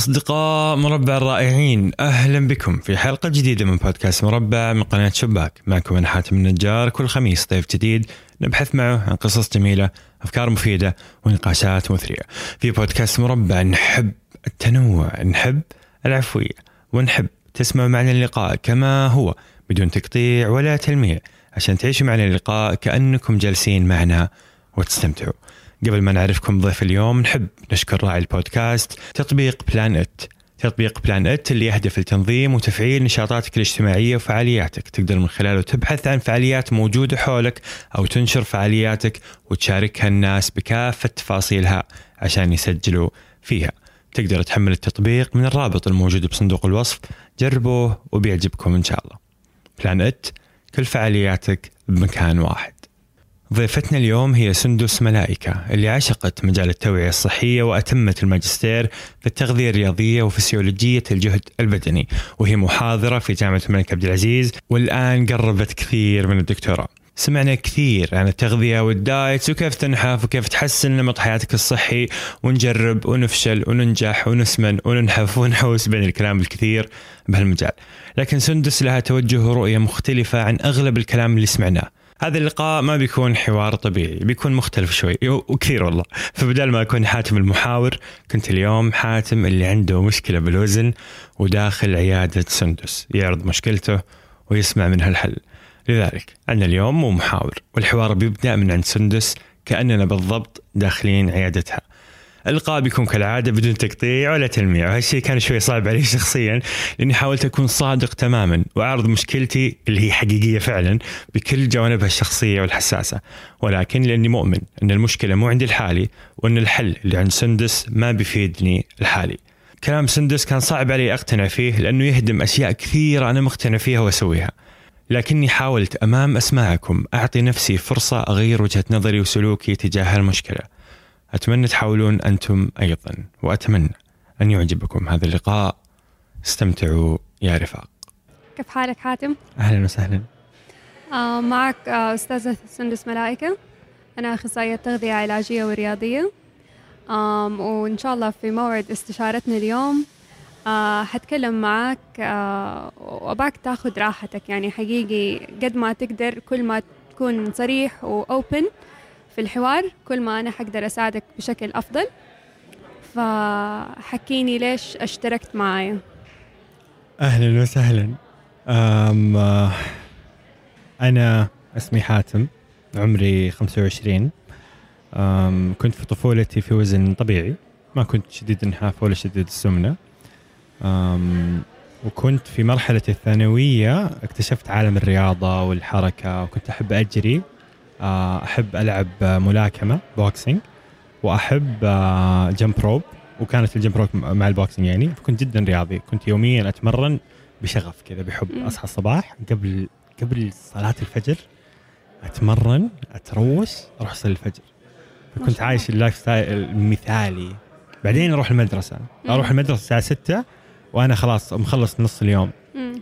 أصدقاء مربع الرائعين أهلا بكم في حلقة جديدة من بودكاست مربع من قناة شباك. معكم أنا حاتم النجار. كل خميس ضيف جديد نبحث معه عن قصص جميلة أفكار مفيدة ونقاشات مثرية. في بودكاست مربع نحب التنوع نحب العفوية ونحب تسمع معنا اللقاء كما هو بدون تقطيع ولا تلميع عشان تعيشوا معنا اللقاء كأنكم جالسين معنا وتستمتعوا. قبل ما نعرفكم ضيف اليوم نحب نشكر راعي البودكاست تطبيق Plan It. تطبيق Plan It اللي يهدف لتنظيم وتفعيل نشاطاتك الاجتماعية وفعالياتك. تقدر من خلاله تبحث عن فعاليات موجودة حولك أو تنشر فعالياتك وتشاركها الناس بكافة تفاصيلها عشان يسجلوا فيها. تقدر تحمل التطبيق من الرابط الموجود بصندوق الوصف. جربوه وبيعجبكم إن شاء الله. Plan It كل فعالياتك بمكان واحد. ضيفتنا اليوم هي سندس ملائكة اللي عشقت مجال التوعية الصحية وأتمت الماجستير في التغذية الرياضية وفسيولوجية الجهد البدني وهي محاضرة في جامعة الملك عبد العزيز والآن قربت كثير من الدكتوراه. سمعنا كثير عن التغذية والدايت وكيف تنحف وكيف تحسن نمط حياتك الصحي ونجرب ونفشل وننجح ونسمن وننحف ونحوس بين الكلام الكثير بهالمجال. لكن سندس لها توجه ورؤية مختلفة عن أغلب الكلام اللي سمعناه. هذا اللقاء ما بيكون حوار طبيعي بيكون مختلف شوي. وكثير والله. فبدال ما أكون حاتم المحاور كنت اليوم حاتم اللي عنده مشكلة بالوزن وداخل عيادة سندس. يعرض مشكلته ويسمع منها الحل لذلك عندنا اليوم مو محاور والحوار بيبدأ من عند سندس كأننا بالضبط داخلين عيادتها. اللقاء بيكون كالعادة بدون تقطيع ولا تلميع. وهالشيء كان شوي صعب علي شخصيا لأني حاولت أكون صادق تماما وأعرض مشكلتي اللي هي حقيقية فعلا بكل جوانبها الشخصية والحساسة. ولكن لأني مؤمن أن المشكلة مو عندي الحالي وأن الحل اللي عند سندس ما بيفيدني الحالي. كلام سندس كان صعب علي أقتنع فيه لأنه يهدم أشياء كثيرة أنا مقتنع فيها وأسويها. لكني حاولت أمام أسماعكم أعطي نفسي فرصة أغير وجهة نظري وسلوكي تجاه المشكلة. أتمنى تحاولون أنتم أيضا وأتمنى أن يعجبكم هذا اللقاء. استمتعوا يا رفاق. كيف حالك حاتم؟ أهلا وسهلا. آه معك آه أستاذة سندس ملائكة. أنا أخصائية تغذية علاجية ورياضية. آم وإن شاء الله في موعد استشارتنا اليوم آه حتكلم معك آه وأباك تأخذ راحتك. يعني حقيقي قد ما تقدر كل ما تكون صريح وأوبن في الحوار. كل ما أنا حقدر أساعدك بشكل أفضل. فحكيني ليش اشتركت معايا. أهلا وسهلا. أم أنا اسمي حاتم. عمري 25 أم كنت في طفولتي في وزن طبيعي. ما كنت شديد النحاف ولا شديد السمنة. أم وكنت في مرحلة الثانوية اكتشفت عالم الرياضة والحركة وكنت أحب أجري. أحب ألعب ملاكمة boxing وأحب jump آه، rope وكانت ال jump rope مع ال boxing يعني. فكنت جدا رياضي. كنت يوميا أتمرن بشغف كذا بحب أصحى الصباح قبل قبل صلاة الفجر أتمرن اتروش أروح اصلي الفجر. فكنت عايش ال lifestyle المثالي. بعدين أروح المدرسة. أروح المدرسة الساعة 6 وأنا خلاص مخلص نص اليوم.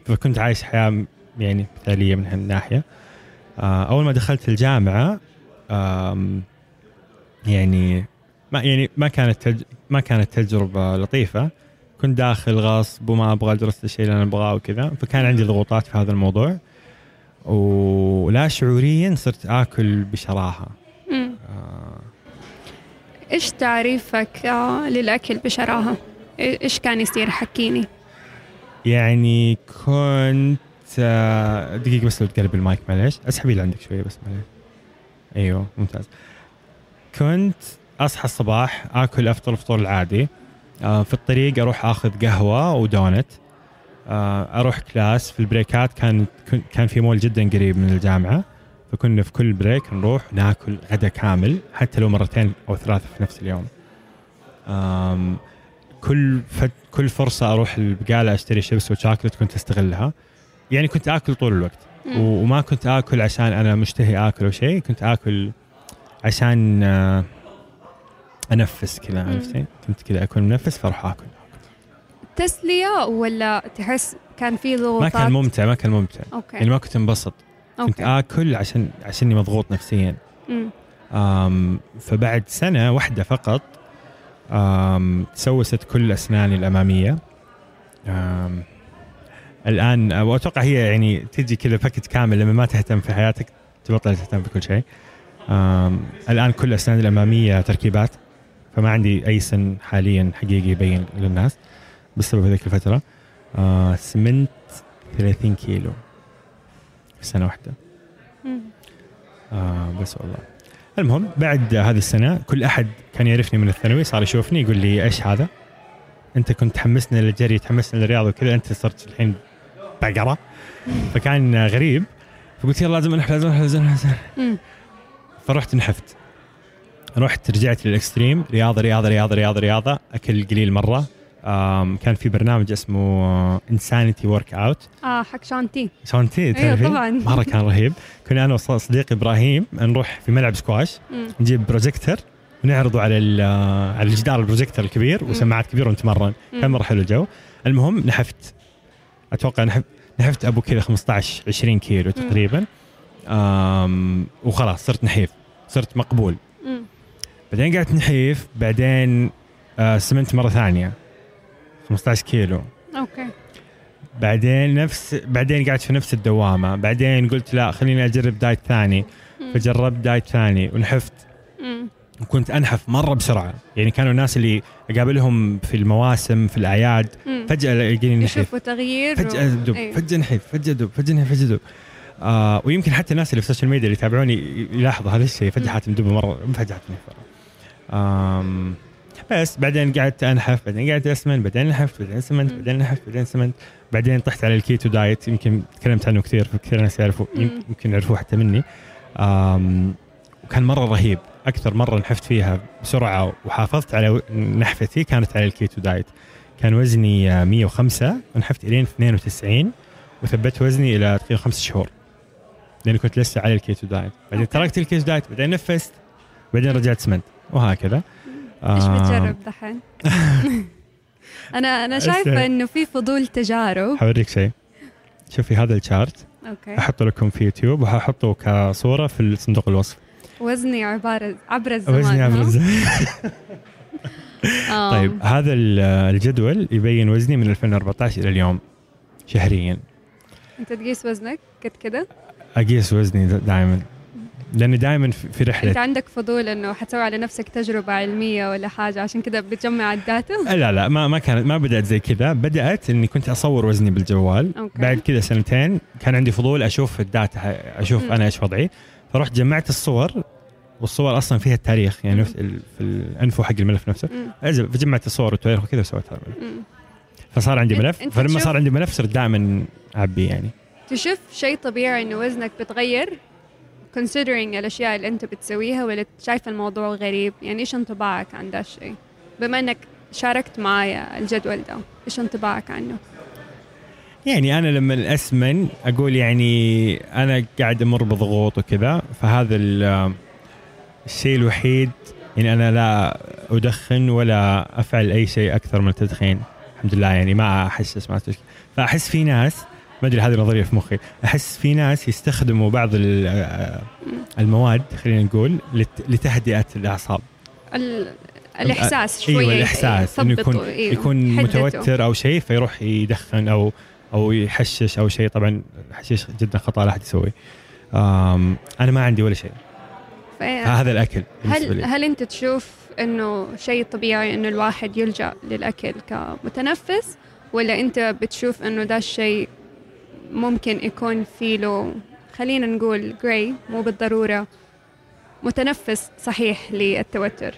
فكنت عايش حياة يعني مثالية من هالناحية. آه، أول ما دخلت الجامعة يعني ما يعني ما كانت تج... ما كانت تجربة لطيفة. كنت داخل غصب وما أبغى أدرس الشيء اللي أنا أبغاه وكذا فكان عندي ضغوطات في هذا الموضوع. ولا شعوريا صرت آكل بشراهة. آه. إيش تعريفك آه، للأكل بشراهة؟ إيش كان يصير؟ حكيني. يعني كنت دقيقة بس لو تقلب المايك معليش. اسحبي لعندك شوية بس معليش. أيوه ممتاز. كنت أصحى الصباح آكل أفطر الفطور العادي. آه، في الطريق أروح آخذ قهوة ودونت. آه، أروح class. في البريكات كان كان في مول جدا قريب من الجامعة. فكنا في كل break نروح ناكل غدا كامل حتى لو مرتين أو ثلاثة في نفس اليوم. كل كل فرصة أروح البقالة أشتري شيبس وشاكلت كنت أستغلها. يعني كنت آكل طول الوقت. وما كنت آكل عشان أنا مشتهي آكل أو شيء كنت آكل عشان آه، أنفس كذا عرفتي كنت كذا أكون منفس فأروح آكل. تسلية ولا تحس كان في ضغوطات؟ ما كان ممتع ما كان ممتع. أوكي. يعني ما كنت انبسط. كنت آكل عشان عشاني مضغوط نفسيا. أم فبعد سنة واحدة فقط تسوست كل أسناني الأمامية. آم، الآن وأتوقع هي يعني تجي كذا package كامل لما ما تهتم في حياتك تبطل تهتم بكل شيء الآن كل اسناني الأمامية تركيبات فما عندي أي سن حاليا حقيقي يبين للناس بسبب هذيك الفترة آه سمنت 30 كيلو في سنة واحدة. آه بس والله المهم بعد هذه السنة كل أحد كان يعرفني من الثانوي صار يشوفني يقول لي إيش هذا؟ أنت كنت تحمسني للجري تحمسني للرياضه وكذا أنت صرت الحين بقره فكان غريب. فقلت يلا لازم انحف لازم انحف لازم انحف. فرحت نحفت. رحت رجعت لل extreme. رياضة رياضة رياضة رياضة رياضة. أكل قليل مرة. كان في برنامج اسمه Insanity workout آه حق Shaun T. شلون أيوه تعرفين؟ طبعا. مرة كان رهيب. كنا أنا وصديقي إبراهيم نروح في ملعب سكواش. مم. نجيب بروجيكتر ونعرضه على على الجدار البروجيكتور الكبير. وسماعات كبيرة ونتمرن. كان مرة حلو الجو. المهم نحفت. أتوقع نحفت نحفت أبو كذا 15 20 كيلو. تقريبا وخلاص صرت نحيف صرت مقبول مم. بعدين قعدت نحيف بعدين آه سمنت مرة ثانية 15 كيلو okay بعدين نفس بعدين قعدت في نفس الدوامة بعدين قلت لا خليني أجرب diet ثاني مم. فجربت diet ثاني ونحفت مم. وكنت أنحف مرة بسرعة. يعني كانوا الناس اللي أقابلهم في المواسم في الأعياد. مم. فجأة يلاقيني يشوفوا تغيير فجأة أدب. أيوة. فجأة نحف فجأة أدب. فجأة نحف فجأة أدب. آه ويمكن حتى الناس اللي في ال social media اللي يتابعوني يلاحظوا هذا الشيء. فجأة. حاتم دب مرة فجاه حاتم آم بس بعدين قعدت أنحف بعدين قعدت أسمن بعدين نحفت بعدين سمنت. بعدين نحفت بعدين سمنت بعدين طحت على ال keto diet. يمكن تكلمت عنه كثير فكثير ناس يعرفوا. يمكن يعرفوه حتى مني. وكان مرة رهيب. أكثر مرة نحفت فيها بسرعة وحافظت على نحفتي كانت على ال keto diet. كان وزني آه، 105 ونحفت إلين 92 وثبت وزني إلى تقريبا خمس شهور. لاني كنت لسه على ال keto diet. بعدين. تركت ال keto diet بعدين نفست بعدين رجعت سمنت وهكذا. إيش بتجرب دحين؟ أنا أنا شايفة إنه في فضول تجارب. حوريك شيء. شوفي هذا ال chart. okay. أحطه لكم في يوتيوب وححطه كصورة في صندوق الوصف. وزني عباره عبر الزمان وزني ها؟ إزاي آم، طيب هذا ال- الجدول يبين وزني من 2014 إلى اليوم شهريا أنت تقيس وزنك قد كده؟ أقيس وزني دائما لأني دائما في رحلة أنت عندك فضول إنه حتسوي على نفسك تجربة علمية ولا حاجة عشان كده بتجمع ال data؟ لا لا ما ما كانت ما بدأت زي كذا بدأت إني كنت أصور وزني بالجوال okay. بعد كذا سنتين كان عندي فضول أشوف ال data أشوف مم. أنا إيش وضعي فرحت جمعت الصور والصور أصلا فيها التاريخ يعني في ال info حق الملف نفسه. فجمعت الصور والتاريخ وكذا وسويتها. الملف مم. فصار عندي ملف فلما صار عندي ملف صرت دائما أعبي يعني. تشوف شيء طبيعي إنه وزنك بتغير considering الأشياء اللي أنت بتسويها ولا شايف الموضوع غريب يعني إيش انطباعك عن ده الشيء؟ بما إنك شاركت معايا الجدول ده إيش انطباعك عنه؟ يعني أنا لما أسمن أقول يعني أنا قاعد أمر بضغوط وكذا فهذا ال- الشيء الوحيد يعني أنا لا أدخن ولا أفعل أي شيء أكثر من التدخين الحمد لله يعني ما احسس ما فأحس في ناس ما أدري هذه نظرية في مخي أحس في ناس يستخدموا بعض ال- المواد خلينا نقول لت- لتهدئة الأعصاب ال... الإحساس شوية أيوه الإحساس إنه يكون أيوة. يكون. متوتر أو شيء فيروح يدخن أو أو يحشش أو شيء. طبعا الحشيش جدا خطأ لا احد يسويه أنا ما عندي ولا شيء. هذا الأكل هل لي. هل أنت تشوف إنه شيء طبيعي إنه الواحد يلجأ للأكل كمتنفس؟ ولا أنت بتشوف إنه ده الشيء ممكن يكون فيه له خلينا نقول جراي مو بالضرورة متنفس صحيح للتوتر؟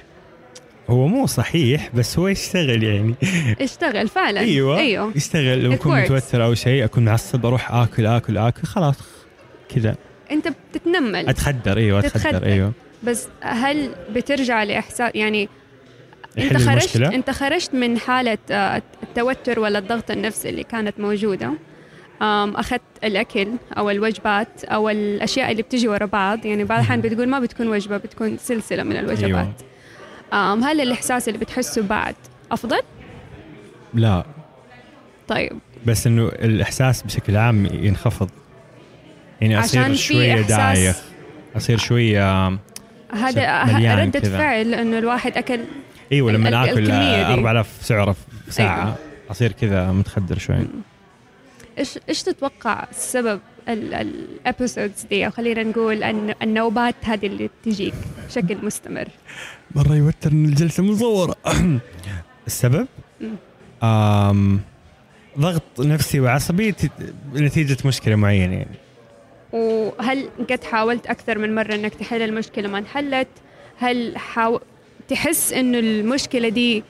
هو مو صحيح بس هو يشتغل يعني. اشتغل فعلا. أيوه. أيوه. يشتغل لو اكون. متوتر أو شيء أكون معصب أروح آكل آكل آكل خلاص كذا. أنت بتتنمل. أتخدر أيوه أتخدر تتخدر. أيوه. بس هل بترجع لإحساس يعني أنت خرجت المشكلة؟ أنت خرجت من حالة آه، التوتر ولا الضغط النفسي اللي كانت موجودة؟ أخذت الأكل أو الوجبات أو الأشياء اللي بتجي ورا بعض. يعني بعض الأحيان بتقول ما بتكون وجبة بتكون سلسلة من الوجبات أيوه. أم، هل الإحساس اللي بتحسه بعد أفضل لا طيب بس إنه الإحساس بشكل عام ينخفض يعني شوية إحساس- دايخ أصير شوية هذا ردة كذا. فعل إنه الواحد أكل إيوه لما اكل الكمية دي. 4000 سعرة في ساعة أيوة. أصير كذا متخدر شوي إيش إيش تتوقع السبب الابيسودز دي. أو خلينا نقول أن النوبات هذه اللي تجيك بشكل مستمر. مرة يوتر إن الجلسة مصوره السبب. آم ضغط نفسي وعصبي نتيجة مشكلة معينة يعني. وهل قد حاولت أكثر من مرة إنك تحل المشكلة ما انحلت؟ هل حاو... تحس إنه المشكلة دي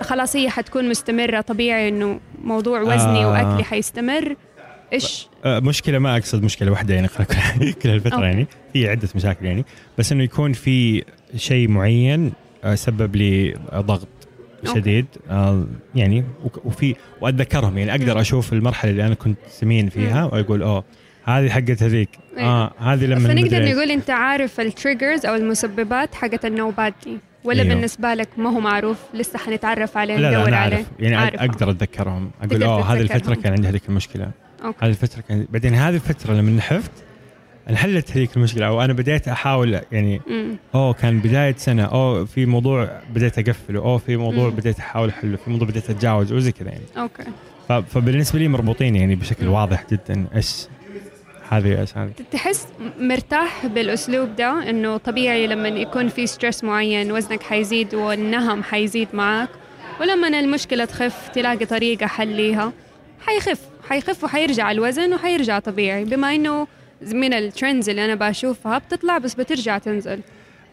خلاص هي حتكون مستمرة طبيعي إنه موضوع وزني آه. وأكلي حيستمر؟ إيش مشكلة ما أقصد مشكلة واحدة يعني كل كل الفترة أوكي. يعني في عدة مشاكل يعني بس إنه يكون في شيء معين آه، سبب لي ضغط okay. شديد آه، يعني وك- وفي وأتذكرهم يعني أقدر. أشوف المرحلة اللي أنا كنت سمين فيها وأقول أوه هذه حقت هذيك آه هذه لما فنقدر. نقول أنت عارف ال triggers أو المسببات حقت النوبات دي ولا أيوه. بالنسبة لك ما هو معروف لسه حنتعرف عليه ندور عليه يعني عارفة. أقدر أتذكرهم أقول أوه هذه الفترة. كان عندي هذيك المشكلة okay. هذه الفترة كان بعدين هذه الفترة لما نحفت انحلت هذيك المشكلة أو أنا بديت أحاول يعني أوه كان بداية سنة أوه في موضوع بديت أقفله أوه في موضوع مم. بديت أحاول أحله في موضوع بديت أتجاوز وزي كذا يعني. okay. فبالنسبة لي مربوطين يعني بشكل واضح جدا إيش هذه إيش هذه. تحس مرتاح بالأسلوب ده إنه طبيعي لما يكون في stress معين وزنك حيزيد والنهم حيزيد معك ولما المشكلة تخف تلاقي طريقة حليها حيخف. حيخف وحيرجع الوزن وحيرجع طبيعي بما إنه من الترندز اللي أنا بشوفها بتطلع بس بترجع تنزل.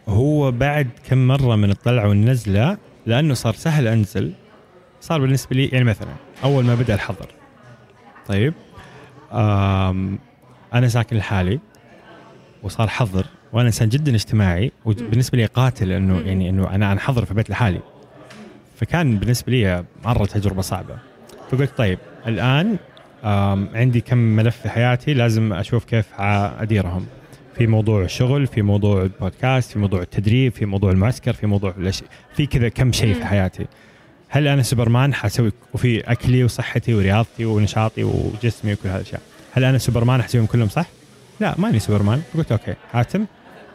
هو بعد كم مرة من الطلعة والنزلة لأنه صار سهل أنزل صار بالنسبة لي يعني مثلا أول ما بدأ الحظر. طيب أنا ساكن لحالي وصار حظر وأنا إنسان جدا اجتماعي وبالنسبه لي قاتل إنه. يعني إنه أنا انحظر في بيت لحالي. فكان بالنسبة لي مرة تجربة صعبة. فقلت طيب الآن عندي كم ملف في حياتي لازم أشوف كيف أديرهم. في موضوع الشغل في موضوع البودكاست في موضوع التدريب في موضوع المعسكر في موضوع في كذا كم شيء في. حياتي. هل أنا سوبرمان حسوي وفي أكلي وصحتي ورياضتي ونشاطي وجسمي وكل هذه الأشياء. هل أنا سوبرمان احسويهم كلهم صح؟ لا ماني سوبرمان. قلت okay حاتم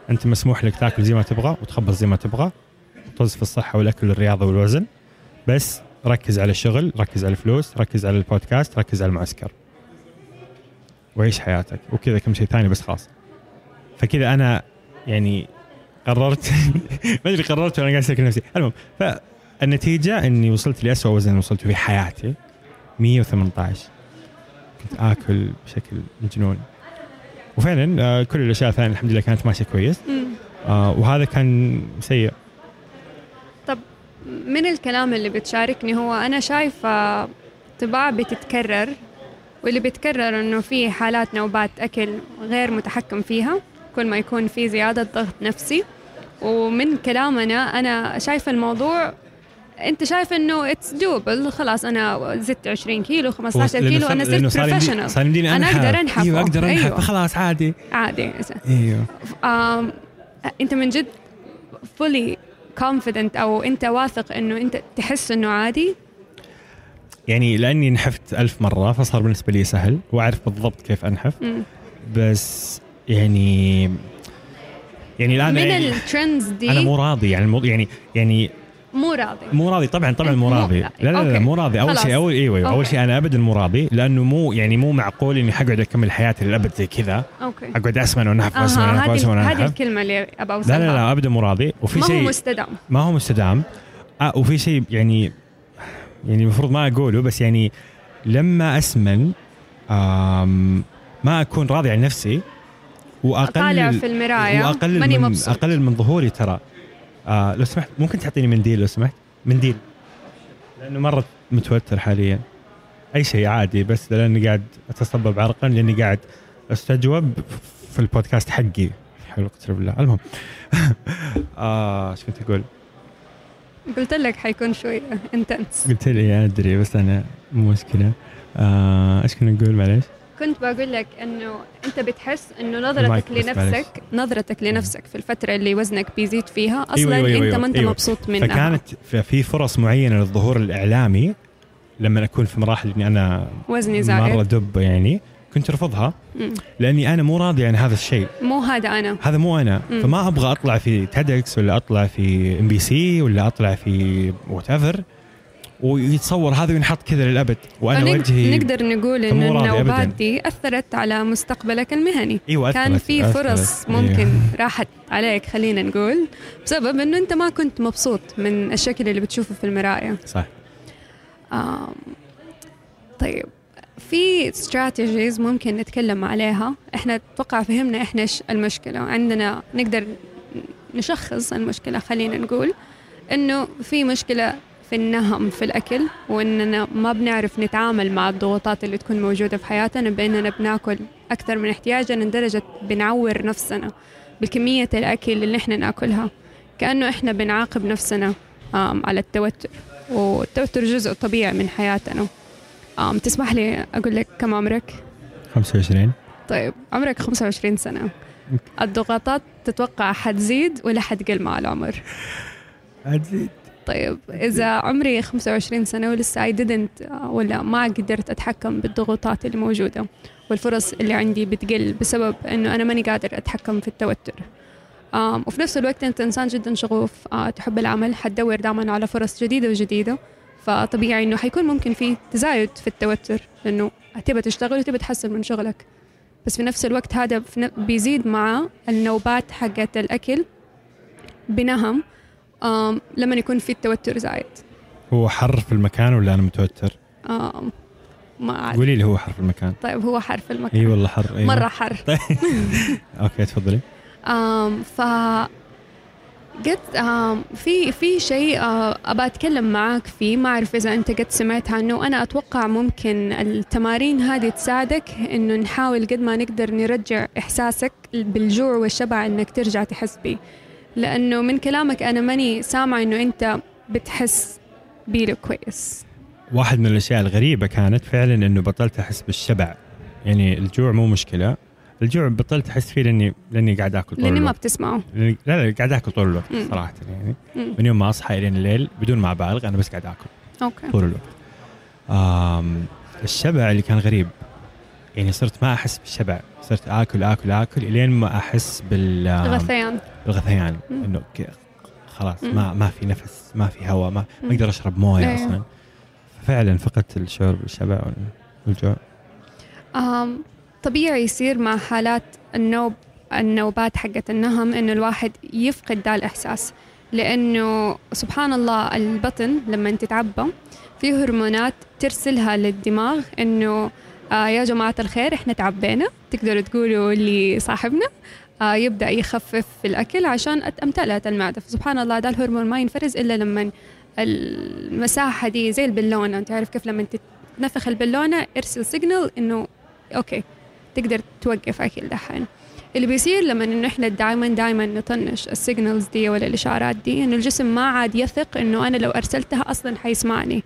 أنت مسموح لك تاكل زي ما تبغى وتخبص زي ما تبغى طز في الصحة والأكل والرياضة والوزن بس ركز على الشغل ركز على الفلوس ركز على البودكاست ركز على المعسكر. وعيش حياتك. وكذا كم شيء ثاني بس خلاص. فكذا أنا يعني قررت ما أدري قررت وأنا قاعد اسالك نفسي. المهم فالنتيجة إني وصلت لاسوء وزن وصلت في حياتي 118 كنت آكل بشكل مجنون. وفعلا آه، كل الأشياء الثانية الحمد لله كانت ماشية كويس. آه، وهذا كان سيء. من الكلام اللي بتشاركني هو أنا شايفة طباع بتتكرر واللي بيتكرر إنه في حالات نوبات أكل غير متحكم فيها كل ما يكون في زيادة ضغط نفسي. ومن كلامنا أنا شايفة الموضوع أنت شايف إنه it's doable خلاص أنا زدت 20 كيلو 15 لأنه كيلو لأنه صرت professional صار يمديني أنا انحف أقدر أنحف. أيوه أقدر انحف أيوه. خلاص عادي. عادي أيوه. أنت من جد fully confident أو أنت واثق إنه أنت تحس إنه عادي يعني لأني نحفت ألف مرة فصار بالنسبة لي سهل وأعرف بالضبط كيف أنحف مم. بس يعني يعني الآن من يعني ال trends دي أنا مو راضي يعني يعني يعني مو راضي. مو راضي. طبعا طبعا مو راضي. لا لا, لا. مو راضي. أول. شيء أول إيوه, أول okay. شيء أنا ابدا مو راضي لأنه مو يعني مو معقول إني حقعد أكمل حياتي للأبد زي كذا. okay. أقعد أسمن وانحف واسمن أها وانحف واسمن هذه الكلمة اللي لا أوصلها. لا لا ابدا مو راضي. وفي ما هو شيء مستدام. ما هو مستدام. آه وفي شيء يعني يعني المفروض ما أقوله بس يعني لما أسمن ما أكون راضي عن نفسي وأقلل طالع في المرايه وأقلل ماني من مبسوط. أقلل من ظهوري ترى. آه لو سمحت ممكن تعطيني منديل لو سمحت؟ منديل لأنه مرة متوتر حاليا. أي شيء عادي بس لأني قاعد أتصبب عرقا لأني قاعد أستجوب في البودكاست حقي. حول اقسم بالله. المهم. آه إيش كنت أقول؟ قلت لك حيكون شوي انتنس قلت لي أدري بس أنا مو مشكلة. آه، إيش كنا نقول؟ معليش؟ كنت بقول لك إنه أنت بتحس إنه نظرتك. لنفسك نظرتك لنفسك في الفترة اللي وزنك بيزيد فيها أصلا أيوة، أيوة، أنت أيوة، ما أنت أيوة. مبسوط منها فكانت في- فرص معينة للظهور الإعلامي لما أكون في مراحل إني أنا وزني زائد مره دب يعني كنت أرفضها. لأني أنا مو راضي عن هذا الشيء مو هذا أنا هذا مو أنا مم. فما أبغى أطلع في TEDx ولا أطلع في MBC ولا أطلع في whatever ويتصور هذا وينحط كذا للأبد وأنا فنق- وجهي نقدر نقول راضي النوبات. دي أثرت على مستقبلك المهني أيوه كان أثرت- في فرص أثرت. ممكن أيوة. راحت عليك خلينا نقول بسبب إنه أنت ما كنت مبسوط من الشكل اللي بتشوفه في المرايه صح آم، طيب في استراتيجيز ممكن نتكلم عليها إحنا أتوقع فهمنا إحنا إيش المشكلة عندنا نقدر نشخص المشكلة خلينا نقول إنه في مشكلة في النهم في الأكل وإننا ما بنعرف نتعامل مع الضغوطات اللي تكون موجودة في حياتنا بإننا بناكل أكثر من احتياجنا لدرجة بنعور نفسنا بكميه الأكل اللي إحنا ناكلها كأنه إحنا بنعاقب نفسنا على التوتر والتوتر جزء طبيعي من حياتنا تسمح لي أقول لك كم عمرك؟ 25 طيب عمرك 25 سنة الضغوطات تتوقع حتزيد ولا حتقل مع العمر؟ أزيد. طيب إذا عمري 25 سنة ولسه I didn't آه، ولا ما قدرت أتحكم بالضغوطات اللي موجودة والفرص اللي عندي بتقل بسبب إنه أنا ماني قادر أتحكم في التوتر. وفي نفس الوقت أنت إنسان جدا شغوف آه تحب العمل حتدور دائما على فرص جديدة وجديدة. فطبيعي إنه حيكون ممكن في تزايد في التوتر إنه تبى تشتغل وتبى تحسن من شغلك. بس في نفس الوقت هذا بيزيد مع النوبات حقت الأكل بنهم. لما يكون في التوتر زايد. هو حر في المكان ولا أنا متوتر؟ آم ما أعرف. قولي لي هو حر في المكان. طيب هو حر في المكان. إي والله حر أيوة. مرة حر. أوكي تفضلي. آم ف قد آم في في شيء أبى أتكلم معاك فيه. ما أعرف إذا أنت قد سمعت عنه. وأنا أتوقع ممكن التمارين هذه تساعدك إنه نحاول قد ما نقدر نرجع إحساسك بالجوع والشبع إنك ترجع تحس بيه. لأنه من كلامك أنا ماني سامعة إنه أنت بتحس بيه كويس. واحد من الأشياء الغريبة كانت فعلا إنه بطلت أحس بالشبع. يعني الجوع مو مشكلة. الجوع بطلت أحس فيه لاني لأني قاعد آكل طول لأني ما بتسمعه. لأني- لا لا قاعد آكل طول الوقت. صراحة يعني. مم. من يوم ما أصحى الين الليل بدون ما أبالغ أنا بس قاعد آكل أوكي. طول الوقت. آم الشبع اللي كان غريب. يعني صرت ما أحس بالشبع. صرت آكل آكل آكل إلين ما أحس بال آم، غثيان بالغثيان مم. إنه خلاص. ما ما في نفس ما في هواء ما, ما. أقدر أشرب موية أيوه. أصلا فعلا فقدت الشعور بالشبع والجوع طبيعي يصير مع حالات النوب النوبات حقت النهم إنه الواحد يفقد ذا الإحساس لأنه سبحان الله البطن لما تتعبى في هرمونات ترسلها للدماغ إنه آه يا جماعة الخير إحنا تعبينا تقدروا تقولوا لصاحبنا يبدأ يخفف في الأكل عشان أت- أمتلأت المعدة. فسبحان الله ده الهرمون ما ينفرز إلا لما المساحة دي زي البالونة. أنت عارف كيف لما تنفخ البالونة ارسل signal إنه okay تقدر توقف أكل دحين. اللي بيصير لما إنه إحنا دائما دائما نطنش ال signals دي ولا الاشارات دي إنه الجسم ما عاد يثق إنه أنا لو أرسلتها أصلا حيسمعني.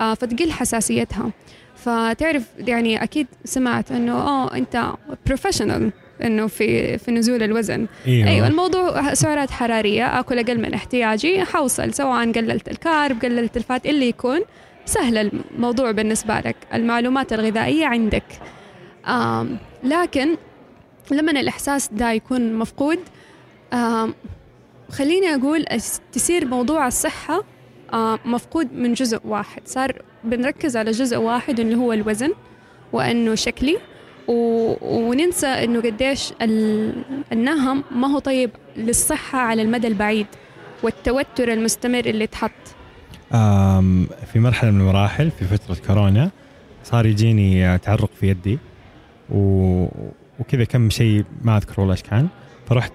آه فتقل حساسيتها. فتعرف يعني أكيد سمعت إنه آه أنت professional إنه في في نزول الوزن. إيوه, أيوه الموضوع سعرات حرارية أكل أقل من احتياجي حوصل سواء قللت ال carb قللت ال fat اللي يكون سهل الموضوع بالنسبة لك المعلومات الغذائية عندك. آم لكن لما الإحساس ده يكون مفقود آم خليني أقول تصير موضوع الصحة آم مفقود من جزء واحد. صار بنركز على جزء واحد اللي هو الوزن وأنه شكلي و... وننسى إنه قديش ال... النهم ما هو طيب للصحة على المدى البعيد والتوتر المستمر اللي تحط. في مرحلة من المراحل في فترة كورونا صار يجيني تعرق في يدي و... وكذا كم شيء ما أذكر والله إيش كان. فرحت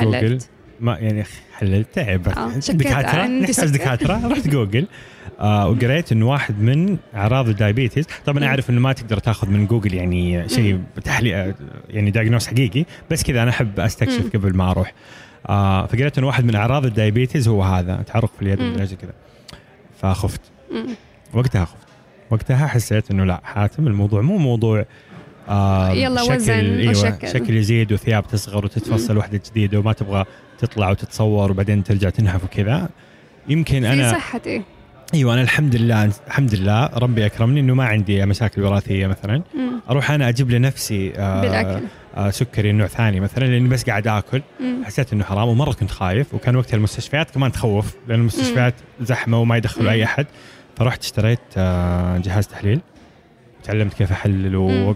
جوجل حللت ما يعني حللت تعب. آه، شكيت دكاترة؟ نحتاج. دكاترة؟ رحت جوجل. وقريت انه واحد من أعراض ال diabetes طبعا. أعرف إنه ما تقدر تاخذ من جوجل يعني شيء. تحليل يعني diagnose حقيقي بس كذا أنا أحب أستكشف. قبل ما أروح آه فقريت انه واحد من أعراض الدايبيتس هو هذا تعرق في اليد. ولا كذا فخفت. وقتها خفت وقتها حسيت إنه لا حاتم الموضوع مو موضوع آه يلا شكل وزن إيوه وشكل. شكل يزيد وثياب تصغر وتتفصل واحدة جديدة وما تبغى تطلع وتتصور وبعدين ترجع تنحف وكذا يمكن في أنا صحتي أيوه أنا الحمد لله الحمد لله ربي أكرمني إنه ما عندي مشاكل وراثية مثلا مم. أروح أنا أجيب لنفسي آه بالأكل آه سكري نوع ثاني مثلا لأني بس قاعد آكل مم. حسيت إنه حرام ومرة كنت خايف وكان وقتها المستشفيات كمان تخوف لأن المستشفيات زحمة وما يدخلوا مم. أي أحد فرحت اشتريت آه جهاز تحليل تعلمت كيف احلل مم.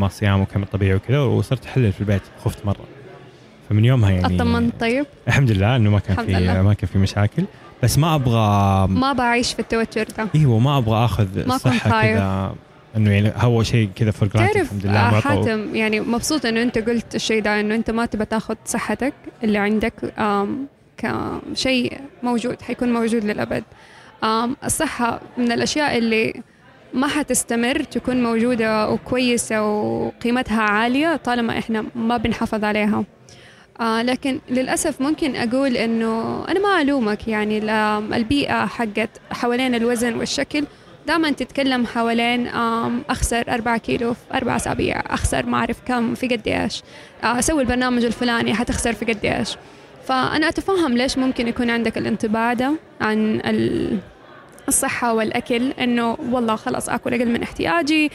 ما صيام وكم الطبيعي وكذا وصرت أحلل في البيت خفت مرة فمن يومها يعني أطمنت طيب الحمد لله إنه ما كان في. ما كان في مشاكل بس ما أبغى ما بعيش في التوتر ده. إيوه ما أبغى آخذ ما الصحه. كذا إنه يعني هو شيء كذا فور تعرف الحمد لله آه، معطى حاتم يعني مبسوط إنه أنت قلت الشيء ده إنه أنت ما تبى تاخذ صحتك اللي عندك كشيء موجود حيكون موجود للأبد. الصحة من الأشياء اللي ما حتستمر تكون موجودة وكويسة وقيمتها عالية طالما إحنا ما بنحافظ عليها. آه لكن للأسف ممكن أقول إنه أنا ما ألومك يعني ال- البيئة حقت حوالين الوزن والشكل دائما تتكلم حوالين أخسر أربعة كيلو في أربع أسابيع أخسر ما أعرف كم في قد إيش آه، أسوي البرنامج الفلاني حتخسر في قد إيش. فأنا أتفهم ليش ممكن يكون عندك الانطباع ده عن ال- الصحة والأكل إنه والله خلاص آكل أقل من احتياجي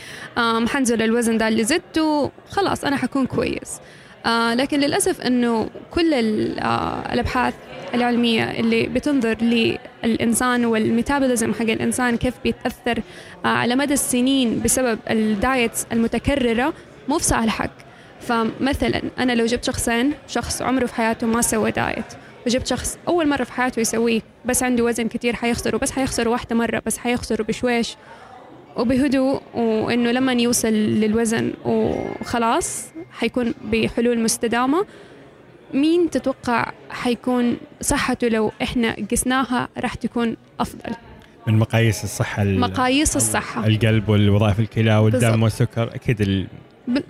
حنزل الوزن ده اللي زدته خلاص أنا حكون كويس. آه لكن للأسف إنه كل آه الأبحاث العلمية اللي بتنظر للإنسان وال metabolism حق الإنسان كيف بيتأثر آه على مدى السنين بسبب ال diets المتكررة مو في صالحك. فمثلا أنا لو جبت شخصين شخص عمره في حياته ما سوى diet وجبت شخص أول مرة في حياته يسويه بس عنده وزن كتير حيخسره بس حيخسره واحدة مرة بس حيخسره بشويش وبهدوء وإنه لما يوصل للوزن وخلاص حيكون بحلول مستدامة. مين تتوقع حيكون صحته لو إحنا قسناها راح تكون أفضل؟ من مقاييس الصحة ال- مقاييس الصحة. القلب والوظائف الكلى والدم. والسكر أكيد ال-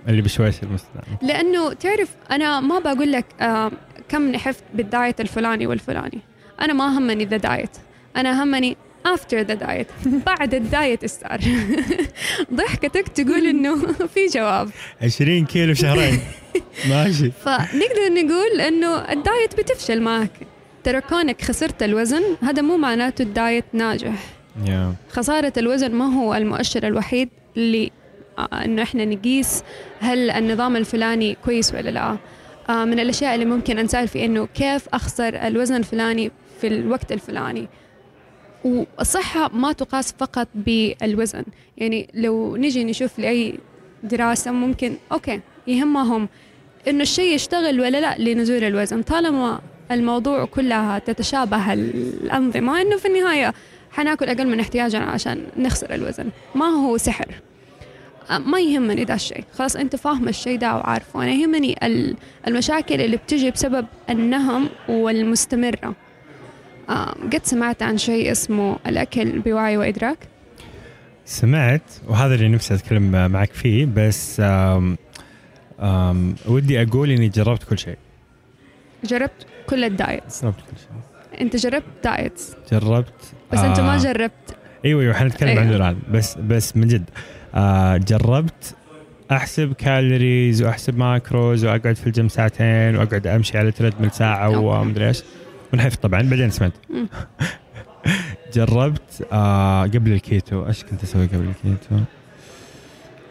اللي بشويش المستدام لأنه تعرف أنا ما بقول لك آه كم نحفت بال diet الفلاني والفلاني. أنا ما همني the diet. أنا همني after the diet بعد ال diet استار. ضحكتك تقول إنه في جواب. 20 كيلو شهرين. ماشي. فنقدر نقول إنه ال diet بتفشل معك. ترى كونك خسرت الوزن هذا مو معناته ال diet ناجح. خسارة الوزن ما هو المؤشر الوحيد اللي آه، إنه إحنا نقيس هل النظام الفلاني كويس ولا لا. آه، من الأشياء اللي ممكن أنسأل في إنه كيف أخسر الوزن الفلاني في الوقت الفلاني. والصحة ما تقاس فقط بالوزن. يعني لو نجي نشوف لأي دراسة ممكن أوكي يهمهم إنه الشيء يشتغل ولا لا لنزول الوزن. طالما الموضوع كلها تتشابه الأنظمة إنه في النهاية حناكل أقل من احتياجنا عشان نخسر الوزن. ما هو سحر. ما يهمني ده الشيء. خلاص أنت فاهم الشيء ده وعارفه. أنا يهمني ال- المشاكل اللي بتجي بسبب النهم والمستمرة. قد سمعت عن شيء اسمه الأكل بوعي وإدراك؟ سمعت وهذا اللي نفسي أتكلم معك فيه بس آم آم ودي أقول إني جربت كل شيء. جربت كل ال diet جربت كل شيء. أنت جربت diet جربت بس أنت ما آه، جربت. إيوه إيوه حنتكلم أيوة. عنه الان بس بس من جد آه جربت أحسب calories وأحسب macros وأقعد في الجيم ساعتين وأقعد أمشي على treadmill ساعة. ومدري إيش. ونحفت طبعا بعدين سمعت. جربت آه قبل الكيتو إيش كنت أسوي قبل الكيتو؟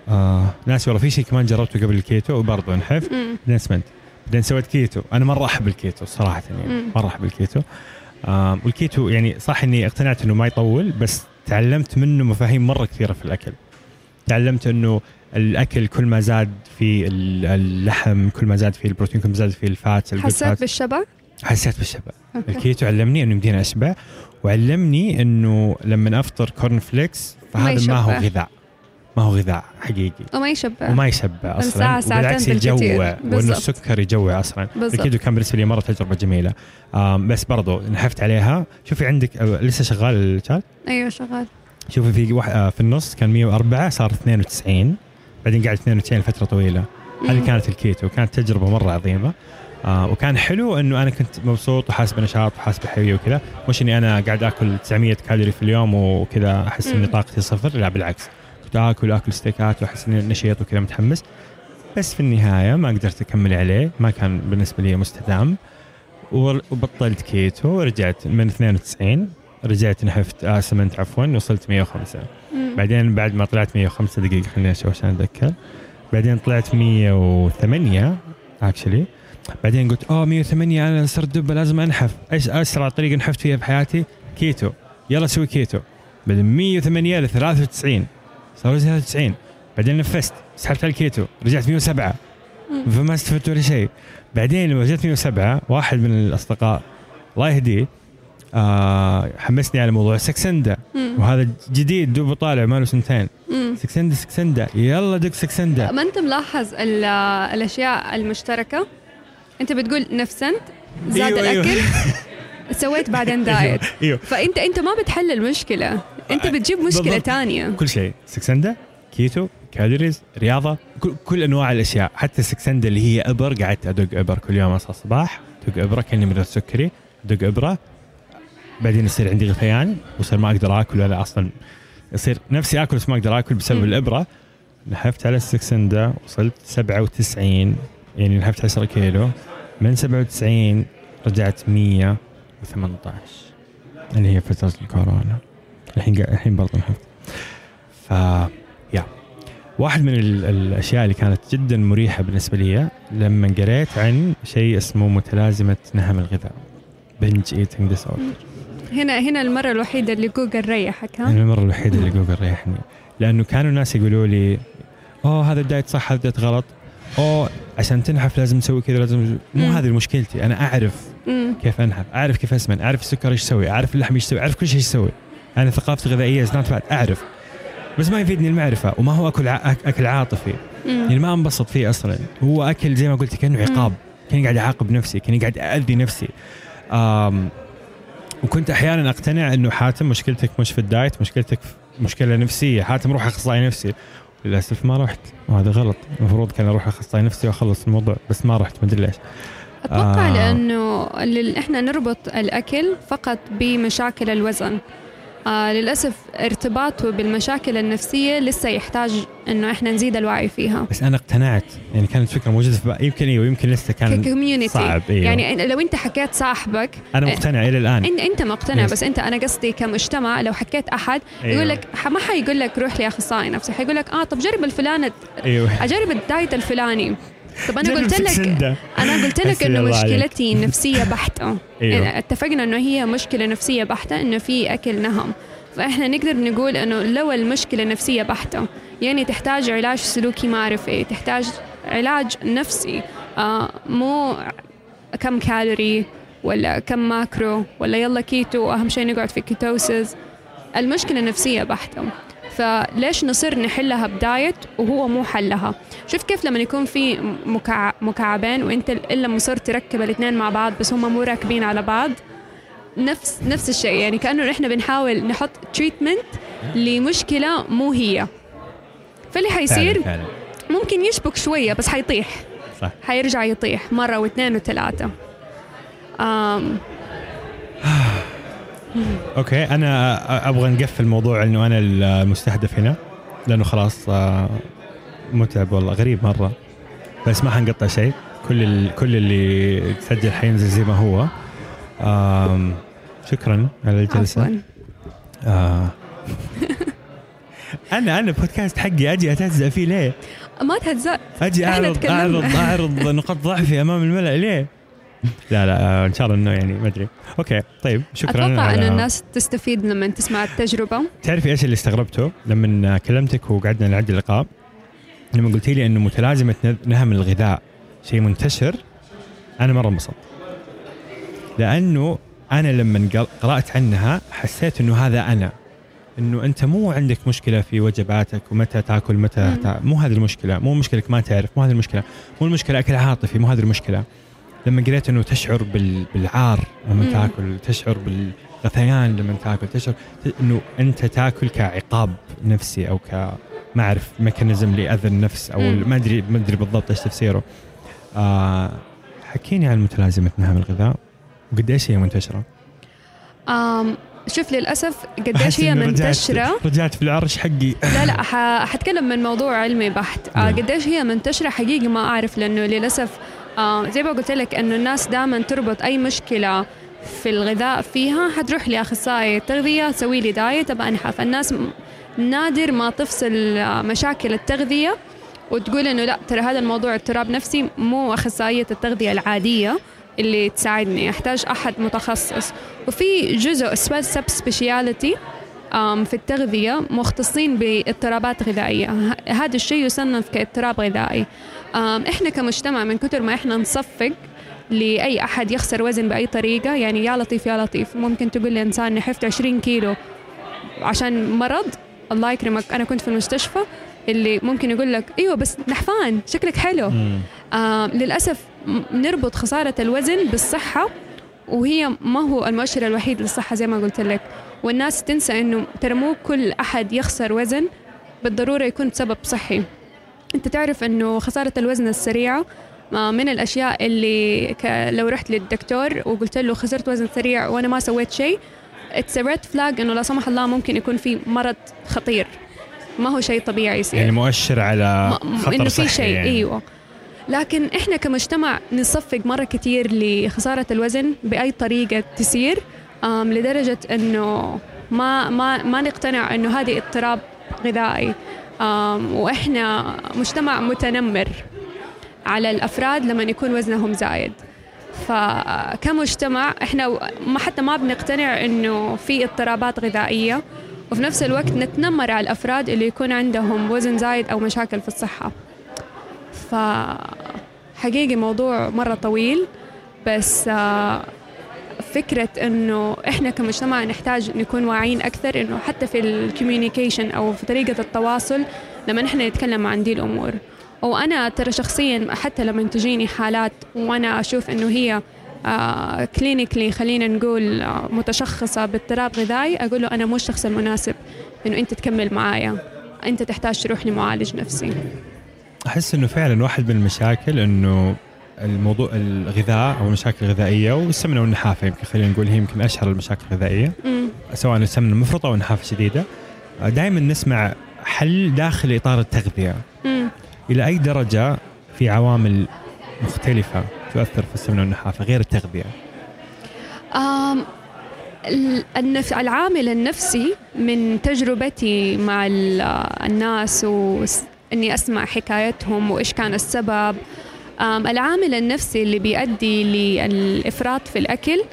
آه ناسي والله في شيء كمان جربته قبل الكيتو وبرضه انحف مم. بعدين سمنت بعدين سويت كيتو أنا مرة أحب الكيتو صراحة يعني. مرة أحب الكيتو آه والكيتو يعني صح إني اقتنعت إنه ما يطول بس تعلمت منه مفاهيم مرة كثيرة في الأكل تعلمت إنه الأكل كل ما زاد في ال- اللحم كل ما زاد في البروتين كل ما زاد في ال fat حسيت بالشبع؟ حسيت بالشبع. الكيتو علمني إنه يمديني أشبع وعلمني إنه لما أفطر corn flakes فهذا ما هو. غذاء ما هو غذاء حقيقي وما يشبع وما يشبع أصلا ساعة، ساعتين. يجوع وإنه. السكر يجوع أصلا بالضبط. الكيتو كان بالنسبة لي مرة تجربة جميلة بس برضو نحفت عليها شوفي عندك لسه شغال ال chart أيوه شغال شوفي في واحد آه، في النص كان 104 صار 92 بعدين قاعد 92 لفترة طويلة هذه. كانت الكيتو كانت تجربة مرة عظيمة آه وكان حلو إنه أنا كنت مبسوط وحاسس بنشاط وحاسس بحيوية وكذا. مش إني أنا قاعد آكل 900 كالوري في اليوم وكذا أحس إني. طاقتي صفر لا بالعكس. كنت آكل آكل ستيكات وأحس إني نشيط وكذا متحمس. بس في النهاية ما قدرت أكمل عليه ما كان بالنسبة لي مستدام. وبطلت كيتو ورجعت من 92 رجعت نحفت آه سمنت عفوا وصلت 105 مم. بعدين بعد ما طلعت 105 دقيقة خليني أشوف عشان أتذكر. بعدين طلعت 108 actually بعدين قلت اوه 108 أنا صرت دبة لازم أنحف. إيش أسرع طريقة نحفت فيها بحياتي كيتو. يلا أسوي كيتو. بعدين 108 ل 93 صار 93 بعدين نفسنت سحبت على الكيتو. رجعت 107 مم. فما استفدت ولا شيء. بعدين لما جت 107 واحد من الأصدقاء الله يهديه آه حمسني على موضوع Saxenda. وهذا جديد دوبه طالع ماله سنتين. Saxenda Saxenda. يلا دق Saxenda. ما أنت ملاحظ ال- الأشياء المشتركة؟ أنت بتقول نفسنت زاد أيوة، أيوة. الأكل سويت بعدين diet. أيوه. فأنت أنت ما بتحل المشكلة. أنت بتجيب مشكلة. تانية. كل شيء. Saxenda keto calories رياضة كل, كل أنواع الأشياء. حتى ال Saxenda اللي هي إبر قعدت أدق إبر كل يوم أصحى الصباح أدق إبرة كأني مريض سكري أدق إبرة. بعدين يصير عندي غثيان وصير ما أقدر آكل ولا أصلا يصير نفسي آكل بس ما أقدر آكل بسبب. الإبرة. نحفت على السكسندا وصلت 97 يعني نحفت 10 كيلو. من 97 رجعت 118 اللي هي فترة الكورونا. الحين قا- الحين برضه نحفت ف يا. واحد من ال- الأشياء اللي كانت جدا مريحة بالنسبة لي لما قريت عن شيء اسمه متلازمة نهم الغذاء. binge eating disorder هنا هنا المرة الوحيدة اللي جوجل ريحك ها؟ المرة الوحيدة اللي جوجل ريحني. لأنه كانوا الناس يقولوا لي أوه هذا ال diet صح هذا ال diet غلط. اوه عشان تنحف لازم تسوي كذا لازم مو. هذه مشكلتي. أنا أعرف مم. كيف أنحف أعرف كيف أسمن أعرف السكر إيش يسوي أعرف اللحم إيش يسوي أعرف كل شيء يسوي. أنا ثقافتي الغذائيه is not أعرف. بس ما يفيدني المعرفة وما هو أكل أكل عاطفي. يعني مم. ما أنبسط فيه أصلا. هو أكل زي ما قلت كأنه عقاب كأني قاعد أعاقب نفسي كأني قاعد اذي نفسي. آم وكنت أحيانا أقتنع إنه حاتم مشكلتك مش في الدايت مشكلتك في مشكلة نفسية. حاتم روح أخصائي نفسي. للأسف ما رحت وهذا غلط. المفروض كان أروح أخصائي نفسي وأخلص الموضوع بس ما رحت ما أدري ليش. أتوقع آه. لأنه إحنا نربط الأكل فقط بمشاكل الوزن. آه للأسف ارتباطه بالمشاكل النفسية لسه يحتاج إنه إحنا نزيد الوعي فيها بس أنا اقتنعت يعني كانت فكره موجودة في بقى. يمكن أيوه يمكن لسه كان ك community صعب أيوه يعني لو أنت حكيت صاحبك أنا مقتنع إلى الآن انت أنت مقتنع. بس أنت أنا قصدي كمجتمع لو حكيت أحد أيوة. يقول لك ما حيقول لك روح لأخصائي نفسي حيقول لك آه طب جرب الفلانة أيوه أجرب ال diet الفلاني طب أنا قلت لك. أنا قلت لك إنه عليك. مشكلتي نفسية بحتة. أيوه. يعني اتفقنا إنه هي مشكلة نفسية بحتة إنه في أكل نهم. فإحنا نقدر نقول إنه لو المشكلة نفسية بحتة يعني تحتاج علاج سلوكي ما أعرف إيه. تحتاج علاج نفسي. آه مو كم كالوري ولا كم macro ولا يلا كيتو أهم شيء نقعد في ketosis. المشكلة نفسية بحتة. فليش نصير نحلها ب diet وهو مو حلها؟ شفت كيف لما يكون في مكع... مكعبين وانت إلا مصر تركب الاثنين مع بعض بس هم مو راكبين على بعض؟ نفس نفس الشيء يعني كأنه نحن بنحاول نحط treatment لمشكلة مو هي. فاللي حيصير فعلا, فعلا. ممكن يشبك شوية بس حيطيح. صح. حيرجع يطيح مرة واثنين وثلاثة. okay أنا أبغى نقفل موضوع انه أنا المستهدف هنا لأنه خلاص آه، متعب والله غريب مرة بس ما حنقطع شيء كل ال... كل اللي تسجل حينزل زي ما هو شكرا على الجلسة آه. أنا أنا بودكاست حقي أجي أتهزأ فيه ليه؟ ما تهزأ أجي أعرض. أعرض أعرض نقاط ضعفي أمام الملأ ليه؟ لا لا آه، إن شاء الله إنه يعني ما أدري. أوكي طيب شكرا أتوقع انه الناس تستفيد لما تسمع التجربة. تعرفي إيش اللي استغربته؟ لما كلمتك وقعدنا نعد اللقاء لما قلتي لي إنه متلازمة نهم الغذاء شيء منتشر أنا مرة انبسطت. لأنه أنا لما قر- قرأت عنها حسيت إنه هذا أنا. إنه أنت مو عندك مشكلة في وجباتك ومتى تأكل متى. تا... مو هذه المشكلة. مو مشكلك ما تعرف مو هذه المشكلة. مو المشكلة اكل عاطفي مو هذه المشكلة. لما قريت إنه تشعر بال... بالعار لما مم. تاكل تشعر بالغثيان لما تاكل تشعر إنه أنت تاكل كعقاب نفسي أو ك ما اعرف ميكانيزم لأذى النفس أو. ما أدري ما أدري بالضبط إيش تفسيره آه حكيني عن متلازمة نهم الغذاء وقديش هي منتشرة آم شوف للأسف قديش هي إنه رجعت- منتشرة رجعت في العرش حقي لا لا ح- حتكلم من موضوع علمي بحت آه نعم. قديش هي منتشرة حقيقي ما أعرف لأنه للأسف آه زي ما قلت لك إنه الناس دائما تربط أي مشكلة في الغذاء فيها. حتروح لأخصائي تغذيه تسوي لي diet. ابى انحف الناس نادر ما تفصل مشاكل التغذية وتقول إنه لا ترى هذا الموضوع اضطراب نفسي مو أخصائية التغذية العادية اللي تساعدني. أحتاج أحد متخصص. وفي جزء sub specialty في التغذية مختصين باضطرابات غذائية. هذا الشيء يصنف كاضطراب غذائي. إحنا كمجتمع من كثر ما إحنا نصفق لأي أحد يخسر وزن بأي طريقة يعني يا لطيف يا لطيف. ممكن تقول لإنسان نحفت 20 كيلو عشان مرض؟ الله يكرمك. أنا كنت في المستشفى اللي ممكن يقول لك إيوه بس نحفان شكلك حلو. آه للأسف نربط خسارة الوزن بالصحة وهي ما هو المؤشر الوحيد للصحة زي ما قلت لك. والناس تنسى إنه ترى مو كل أحد يخسر وزن بالضرورة يكون سبب صحي. أنت تعرف إنه خسارة الوزن السريعة آه، من الأشياء اللي لو رحت للدكتور وقلت له خسرت وزن سريع وأنا ما سويت شيء it's red flag إنه لا سمح الله ممكن يكون في مرض خطير. ما هو شيء طبيعي يصير. يعني مؤشر على خطر إنه في شيء يعني. إيوه. لكن إحنا كمجتمع نصفق مرة كثير لخسارة الوزن بأي طريقة تسير لدرجة إنه ما ما ما نقتنع إنه هذه اضطراب غذائي. وإحنا مجتمع متنمر على الأفراد لما يكون وزنهم زايد. فكمجتمع إحنا ما حتى ما بنقتنع إنه في اضطرابات غذائية. وفي نفس الوقت نتنمر على الأفراد اللي يكون عندهم وزن زايد أو مشاكل في الصحة. فحقيقي موضوع مرة طويل بس آه، فكرة إنه إحنا كمجتمع نحتاج نكون واعيين أكثر إنه حتى في الكوميونيكيشن أو في طريقة التواصل لما إحنا نتكلم عن دي الأمور. وأنا ترى شخصيا حتى لما تجيني حالات وأنا أشوف إنه هي كلينيكلي آه، خلينا نقول آه، متشخصة باضطراب غذائي أقول له أنا مو الشخص المناسب إنه أنت تكمل معايا. أنت تحتاج تروح لمعالج نفسي. أحس إنه فعلا واحد من المشاكل إنه الموضوع الغذاء أو المشاكل الغذائيه والسمنة والنحافة يمكن خلينا نقول هي يمكن أشهر المشاكل الغذائية سواء السمنة المفرطة أو النحافة الشديدة دائما نسمع حل داخل إطار التغذية مم. إلى أي درجة في عوامل مختلفة تؤثر في السمنة والنحافة غير التغذية؟ أم النف... العامل النفسي من تجربتي مع الناس واني أسمع حكايتهم وإيش كان السبب. العامل النفسي اللي بيؤدي للإفراط في الأكل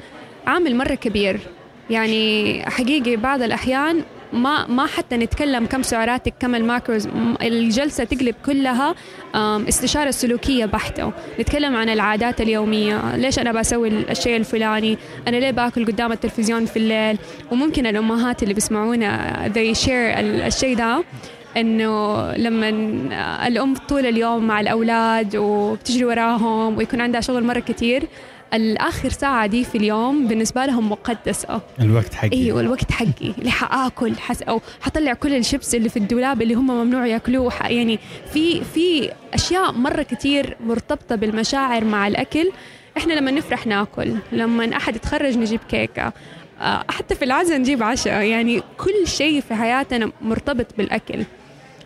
عامل مرة كبير. يعني حقيقي بعض الأحيان ما ما حتى نتكلم كم سعراتك كم الماكروز الجلسة تقلب كلها استشارة سلوكية بحتة. نتكلم عن العادات اليومية. ليش أنا بسوي الشيء الفلاني؟ أنا ليه باكل قدام التلفزيون في الليل؟ وممكن الأمهات اللي بيسمعونا they share الشيء ده. إنه لما الأم طول اليوم مع الأولاد وبتجري وراهم ويكون عندها شغل مرة كثير الآخر ساعة دي في اليوم بالنسبة لهم مقدسة. الوقت حقي. أيوه الوقت حقي. اللي حآكل حس أو حطلع كل الشيبس اللي في الدولاب اللي هم ممنوع يأكلوه. يعني في في أشياء مرة كثير مرتبطة بالمشاعر مع الأكل. إحنا لما نفرح ناكل لما أحد يتخرج نجيب كيكة. آه، حتى في العزاء نجيب عشاء. يعني كل شيء في حياتنا مرتبط بالأكل.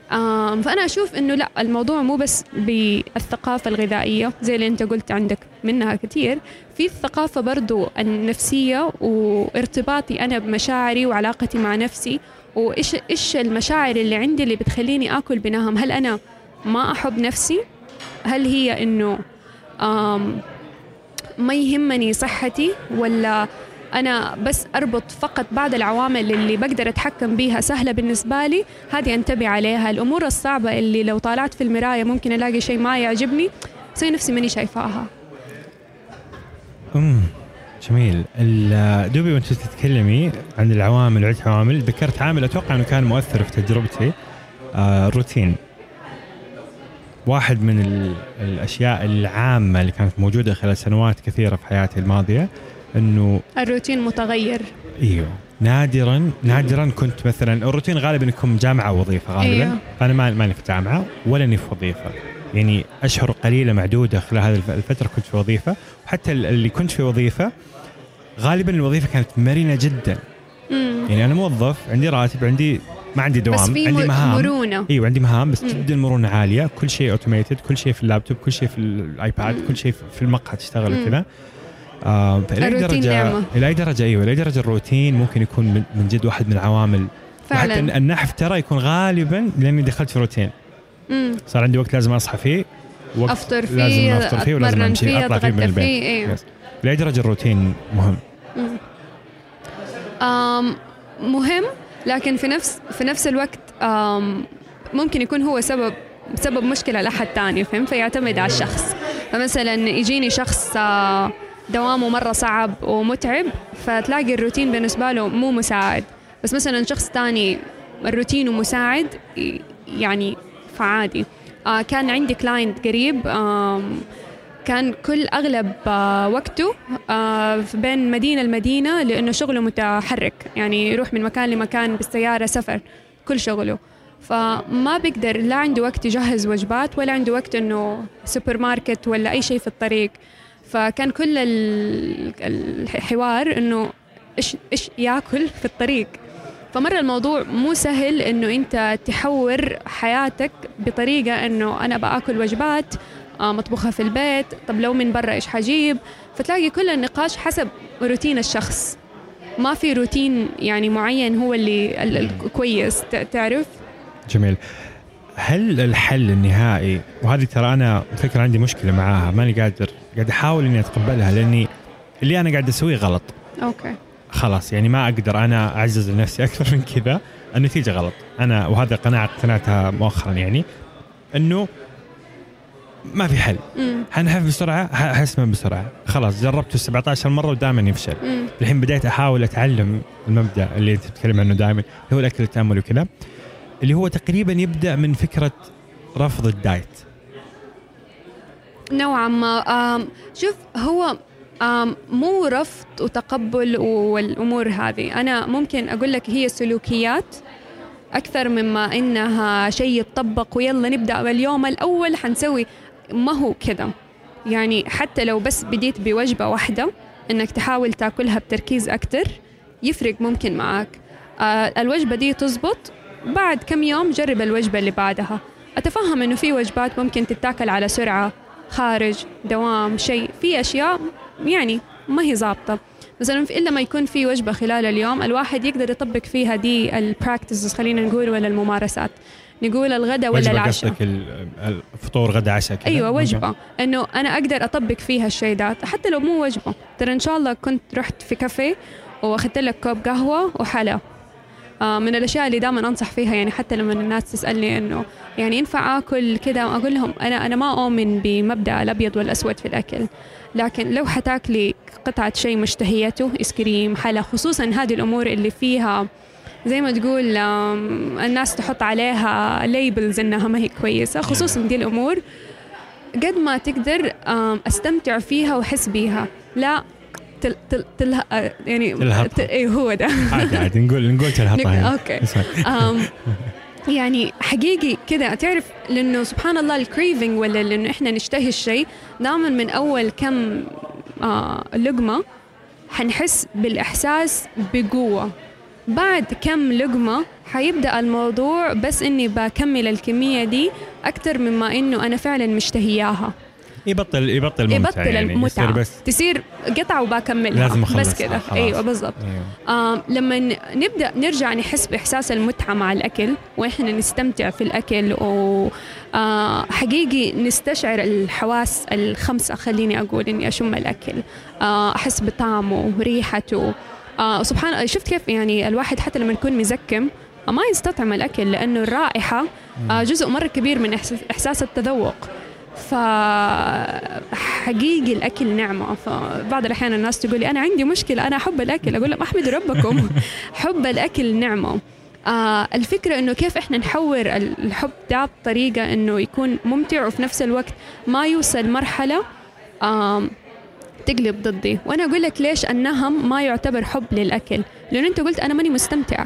فأنا أشوف إنه لا الموضوع مو بس بالثقافة الغذائية زي اللي أنت قلت عندك منها كثير في الثقافة برضو النفسية وارتباطي أنا بمشاعري وعلاقتي مع نفسي وإيش إيش المشاعر اللي عندي اللي بتخليني آكل بنهم؟ هل أنا ما أحب نفسي؟ هل هي إنه ما يهمني صحتي؟ ولا أنا بس أربط فقط بعض العوامل اللي بقدر أتحكم بيها سهلة بالنسبة لي. هذه أنتبه عليها. الأمور الصعبة اللي لو طالعت في المراية ممكن ألاقي شيء ما يعجبني أسوي نفسي ماني شايفاها. أمم جميل. دوبي وأنت تتكلمي عن العوامل وعدة عوامل ذكرت عامل أتوقع إنه كان مؤثر في تجربتي آه الروتين. واحد من الأشياء العامة اللي كانت موجودة خلال سنوات كثيرة في حياتي الماضية إنه الروتين متغير. إيوه. نادرا نادرا كنت مثلا الروتين غالبا يكون جامعة ووظيفه غالبا. أيوه. أنا ما ماني في جامعة ولا اني في وظيفة. يعني أشهر قليلة معدودة خلال هذه الفترة كنت في وظيفة. وحتى اللي كنت في وظيفة غالبا الوظيفة كانت مرنة جدا. مم. يعني أنا موظف عندي راتب عندي ما عندي دوام بس في عندي مهام. مرونة. إيوه عندي مهام بس مم. جدا مرونة عالية. كل شيء automated كل شيء في اللابتوب كل شيء في ال iPad كل شيء في المقهى تشتغل وكذا. آه إلى أي الروتين درجه نعمة. إلى أي درجة أيوه إلى أي درجة الروتين ممكن يكون من- جد واحد من العوامل فعلا حتى النحف ترى يكون غالبا لأني دخلت في روتين مم. صار عندي وقت لازم أصحى فيه وقت أفطر فيه لازم أفطر فيه ولازم أمشي فيه أطلع فيه من البيت فيه يس. لاي درجة الروتين مهم مم. آم مهم لكن في نفس في نفس الوقت آم ممكن يكون هو سبب سبب مشكلة لأحد تاني فهمت فيعتمد على الشخص فمثلا يجيني شخص آه، دوامه مرة صعب ومتعب فتلاقي الروتين بالنسبة له مو مساعد. بس مثلا شخص تاني الروتين مساعد يعني فعادي. آه كان عندي client قريب آم كان كل أغلب آه، وقته آه، بين مدينة لمدينة لأنه شغله متحرك. يعني يروح من مكان لمكان بالسيارة سفر كل شغله. فما بيقدر لا عنده وقت يجهز وجبات ولا عنده وقت إنه سوبر ماركت ولا أي شيء في الطريق. فكان كل ال- الحوار إنه إيش إيش يأكل في الطريق. فمرة الموضوع مو سهل إنه أنت تحور حياتك بطريقة إنه أنا بأكل وجبات آه، مطبوخة في البيت طب لو من برا إيش حجيب؟ فتلاقي كل النقاش حسب روتين الشخص. ما في روتين يعني معين هو اللي ال- ال- كويس تعرف؟ جميل. هل الحل النهائي؟ وهذه ترى أنا فكرة عندي مشكلة معاها ماني قادر قاعد أحاول إني أتقبلها لأني اللي أنا قاعد أسويه غلط. أوكي. خلاص يعني ما أقدر أنا أعزز لنفسي أكثر من كذا. النتيجة غلط. أنا وهذا قناعة اقتنعتها مؤخرا يعني. إنه ما في حل. حنحف بسرعة؟ حسمن بسرعة. خلاص جربته 17 مرة ودائما يفشل. الحين بديت أحاول أتعلم المبدأ اللي أنت بتتكلم عنه دائما هو الأكل التأمل وكذا. اللي هو تقريبا يبدأ من فكرة رفض الدايت. نوعا ما شوف هو مو رفض وتقبل والأمور هذه. أنا ممكن أقول لك هي سلوكيات أكثر مما إنها شيء يتطبق ويلا نبدأ باليوم الأول حنسوي. ما هو كذا. يعني حتى لو بس بديت بوجبة واحدة إنك تحاول تأكلها بتركيز أكثر يفرق ممكن معك آه الوجبة دي تزبط بعد كم يوم جرب الوجبة اللي بعدها. أتفهم إنه في وجبات ممكن تتاكل على سرعة خارج دوام شيء في أشياء يعني ما هي ظابطة. مثلا إلا ما يكون في وجبة خلال اليوم الواحد يقدر يطبق فيها دي البراكتسز خلينا نقول ولا الممارسات. نقول الغداء ولا العشاء. قصدك ال- الفطور غدا عشاء كذا؟ أيوه. وجبة. إنه أنا أقدر أطبق فيها الشيء ده. حتى لو مو وجبة. ترى إن شاء الله كنت رحت في كافيه وأخذت لك كوب قهوة وحلا. من الأشياء اللي دائما أنصح فيها يعني حتى لما الناس تسألني إنه يعني ينفع آكل كذا أقول لهم أنا أنا ما أؤمن بمبدأ الأبيض والأسود في الأكل لكن لو حتاكلي قطعة شيء مشتهيته ايس كريم حلا خصوصا هذه الأمور اللي فيها زي ما تقول الناس تحط عليها labels إنها ما هي كويسة خصوصا دي الأمور قد ما تقدر أستمتع فيها وأحس بيها. لا تل تل تل آه، يعني تلهطها. اي هو ده. عادي عادي نقول نقول تلهطها okay. يعني حقيقي كذا تعرف لأنه سبحان الله ال craving ولا لأنه إحنا نشتهي الشيء دائما من أول كم آه لقمة حنحس بالإحساس بقوة. بعد كم لقمة حيبدأ الموضوع بس إني بكمل الكمية دي أكثر مما إنه أنا فعلا مشتهياها يبطل يبطل ممتع يبطل يعني المتعة. يصير بس تصير قطعه وبكملها لازم أخلصها، بس كذا. أيوه بالضبط. أيوه. آم لما نبدأ نرجع نحس بإحساس المتعة مع الأكل وإحنا نستمتع في الأكل وحقيقي نستشعر الحواس الخمسة خليني أقول إني أشم الأكل آه، أحس بطعمه ريحته آه سبحان شفت كيف يعني الواحد حتى لما يكون مزكم ما يستطعم الأكل لأنه الرائحة آه جزء مرة كبير من إحساس التذوق. فحقيقي الأكل نعمة. فبعض الأحيان الناس تقول لي أنا عندي مشكلة أنا أحب الأكل. أقول لهم أحمدوا ربكم. حب الأكل نعمة. آه الفكرة إنه كيف إحنا نحور الحب ده بطريقة إنه يكون ممتع وفي نفس الوقت ما يوصل مرحلة آم تقلب ضدي. وأنا أقول لك ليش النهم ما يعتبر حب للأكل؟ لأنه أنت قلت أنا ماني مستمتع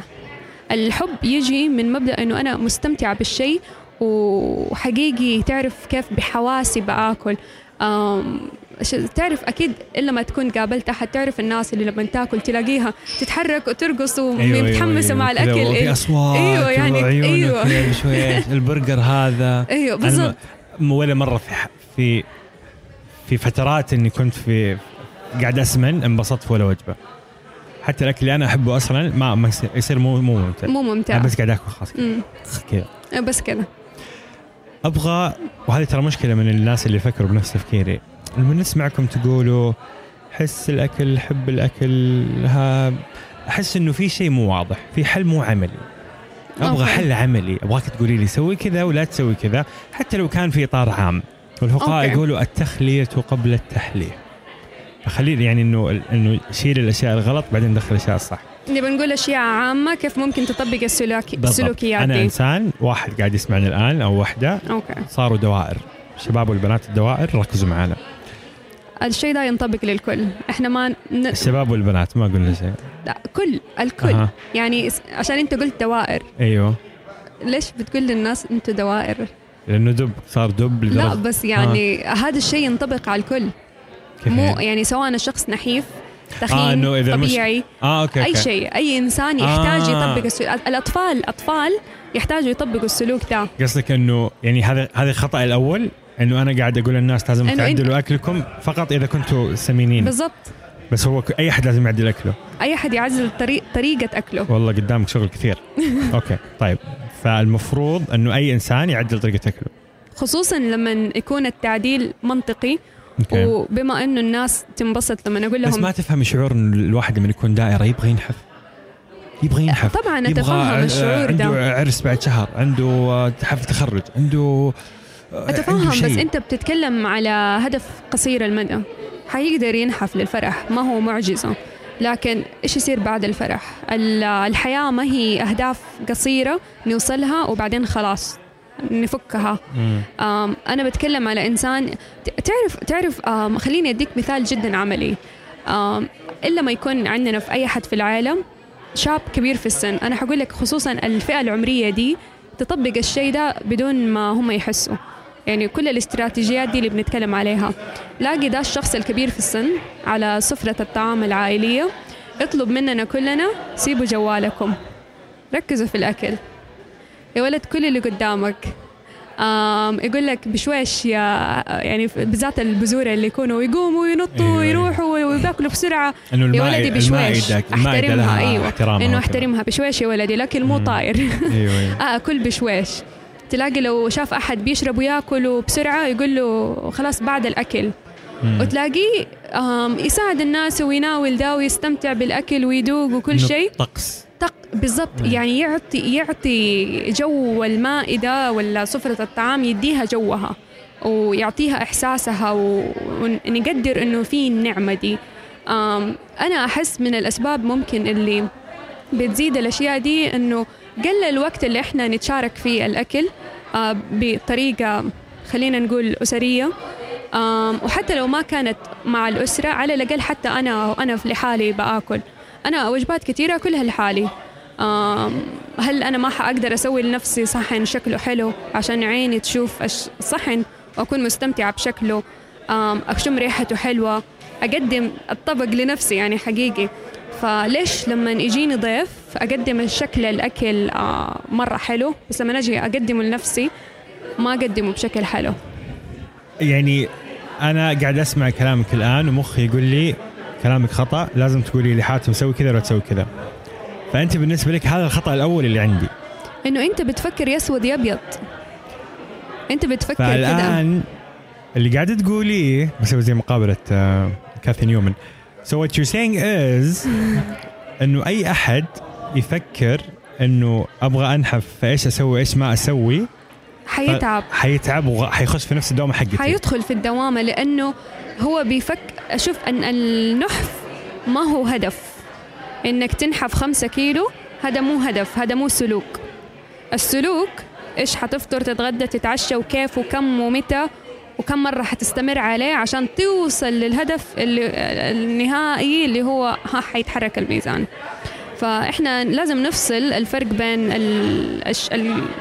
الحب يجي من مبدأ إنه أنا مستمتعة بالشيء وحقيقي تعرف كيف بحواسي بآكل. تعرف أكيد إلا ما تكون قابلت أحد تعرف الناس اللي لما تاكل تلاقيها تتحرك وترقص ومتحمسه مع الأكل. كذا وفي إيه. أصوات أيوة، يعني- وعيونه أيوة. كذا بشوية البرجر هذا. إيوه بالضبط. ولا مرة في في في فترات إني كنت في قاعد أسمن انبسطت ولا وجبه حتى الأكل اللي أنا أحبه أصلا ما, ما يصير, مو مو ممتع. مو ممتع. بس قاعد آكل خلاص. كذا. بس كذا. أبغى وهذه ترى مشكلة من الناس اللي يفكروا بنفس تفكيري. لما نسمعكم تقولوا حس الأكل حب الأكل ها أحس إنه في شيء مو واضح في حل مو عملي. أبغى. حل عملي. أبغاك تقولي لي سوي كذا ولا تسوي كذا حتى لو كان في إطار عام. والفقهاء. يقولوا التخليه قبل التحليه فخليني يعني انه إنه شيل الأشياء الغلط بعدين ندخل الأشياء الصح. نبي نقول أشياء عامة كيف ممكن تطبق السلوك السلوكيات أنا دي؟ إنسان واحد قاعد يسمعني الآن أو واحدة أوكي. صاروا دوائر. الشباب والبنات الدوائر ركزوا معنا الشيء ده ينطبق للكل. إحنا ما ن... الشباب والبنات ما قلنا شيء. لا كل الكل. أها. يعني عشان أنت قلت دوائر. أيوه. ليش بتقول للناس أنتوا دوائر؟ لأنه دب صار دب لا لدرجه بس يعني هذا الشيء ينطبق على الكل. كيف مو يعني؟ يعني سواء الشخص نحيف آه، تخين إنه إذا مش- طبيعي. آه okay أي okay. شيء أي إنسان يحتاج آه. يطبق السلوك الأطفال الأطفال يحتاجوا يطبقوا السلوك ده. قصدك إنه يعني هذا هذا الخطأ الأول إنه أنا قاعد أقول للناس لازم إنه تعدلوا أكلكم فقط إذا كنتوا سمينين. بالضبط. بس هو أي أحد لازم يعدل أكله. أي أحد يعزل طريق طريقة أكله. والله قدامك شغل كثير. okay طيب. فالمفروض إنه أي إنسان يعدل طريقة أكله. خصوصا لما يكون التعديل منطقي okay. وبما إنه الناس تنبسط لما أقول بس لهم ما تفهم شعور الواحد لما يكون دائرة يبغى ينحف. يبغى ينحف. طبعا أتفهم الشعور عنده ده عرس بعد شهر عنده حفل تخرج عنده عنده أتفهم بس. أنت بتتكلم على هدف قصير المدى. حيقدر ينحف للفرح ما هو معجزة. لكن إيش يصير بعد الفرح؟ ال- الحياة ما هي أهداف قصيرة نوصلها وبعدين خلاص نفكها. أنا بتكلم على إنسان تعرف تعرف خليني أديك مثال جدا عملي. إلا ما يكون عندنا في أي حد في العالم شاب كبير في السن. أنا حقول لك خصوصا الفئة العمرية دي تطبق الشيء ده بدون ما هم يحسوا. يعني كل الاستراتيجيات دي اللي بنتكلم عليها. لاقي ده الشخص الكبير في السن على سفرة الطعام العائلية. اطلب مننا كلنا سيبوا جوالكم. ركزوا في الأكل. يا ولد كل اللي قدامك. يقول لك بشويش يا يعني بالذات البذورة اللي يكونوا يقوموا وينطوا أيوة. ويروحوا وياكلوا بسرعة. إنه يا ولدي بشويش أحترمها. أيوه. إنه وكذا. أحترمها بشويش يا ولدي لكن مو. طاير. أيوه أيوه. آه كل بشويش تلاقي لو شاف أحد بيشرب وياكل بسرعة يقول له خلاص بعد الأكل. وتلاقيه يساعد الناس ويناول ده ويستمتع بالأكل ويذوق وكل شيء. طقس. طق بالضبط. يعني يعطي يعطي جو المائدة ولا سفرة الطعام يديها جوها ويعطيها إحساسها ونقدر إنه في النعمة دي. أنا أحس من الأسباب ممكن اللي بتزيد الأشياء دي إنه قل الوقت اللي إحنا نتشارك فيه الأكل بطريقة خلينا نقول أسرية. وحتى لو ما كانت مع الأسرة على الأقل حتى أنا أنا في لحالي بآكل. أنا وجبات كثيره اكلها لحالي هل أنا ما حأقدر أسوي لنفسي صحن شكله حلو عشان عيني تشوف الصحن وأكون مستمتعة بشكله؟ أشم ريحته حلوة. أقدم الطبق لنفسي يعني حقيقي. فليش لما يجيني ضيف أقدم الشكل الأكل آه، مرة حلو بس لما أجي أقدمه لنفسي ما أقدمه بشكل حلو. يعني أنا قاعد أسمع كلامك الآن ومخي يقول لي كلامك خطأ لازم تقولي لي حاتم سوي كذا ولا تسوي كذا. فأنت بالنسبة لك هذا الخطأ الأول اللي عندي. إنه أنت بتفكر يسود يبيض أنت بتفكر كده فالآن اللي قاعد تقوليه بسوي زي مقابلة كاثي نيومن So what you're saying is إنه أي أحد يفكر إنه أبغى أنحف فإيش أسوي إيش ما أسوي؟ حيتعب. حيتعب وحيخش في نفس الدوامة حقتي. حيدخل في الدوامة لأنه هو بيفك أشوف أن النحف ما هو هدف. إنك تنحف خمسة كيلو هذا مو هدف هذا مو سلوك. السلوك إيش حتفطر تتغدى تتعشى وكيف وكم ومتى وكم مرة حتستمر عليه عشان توصل للهدف اللي النهائي اللي هو ها حيتحرك الميزان. فإحنا لازم نفصل الفرق بين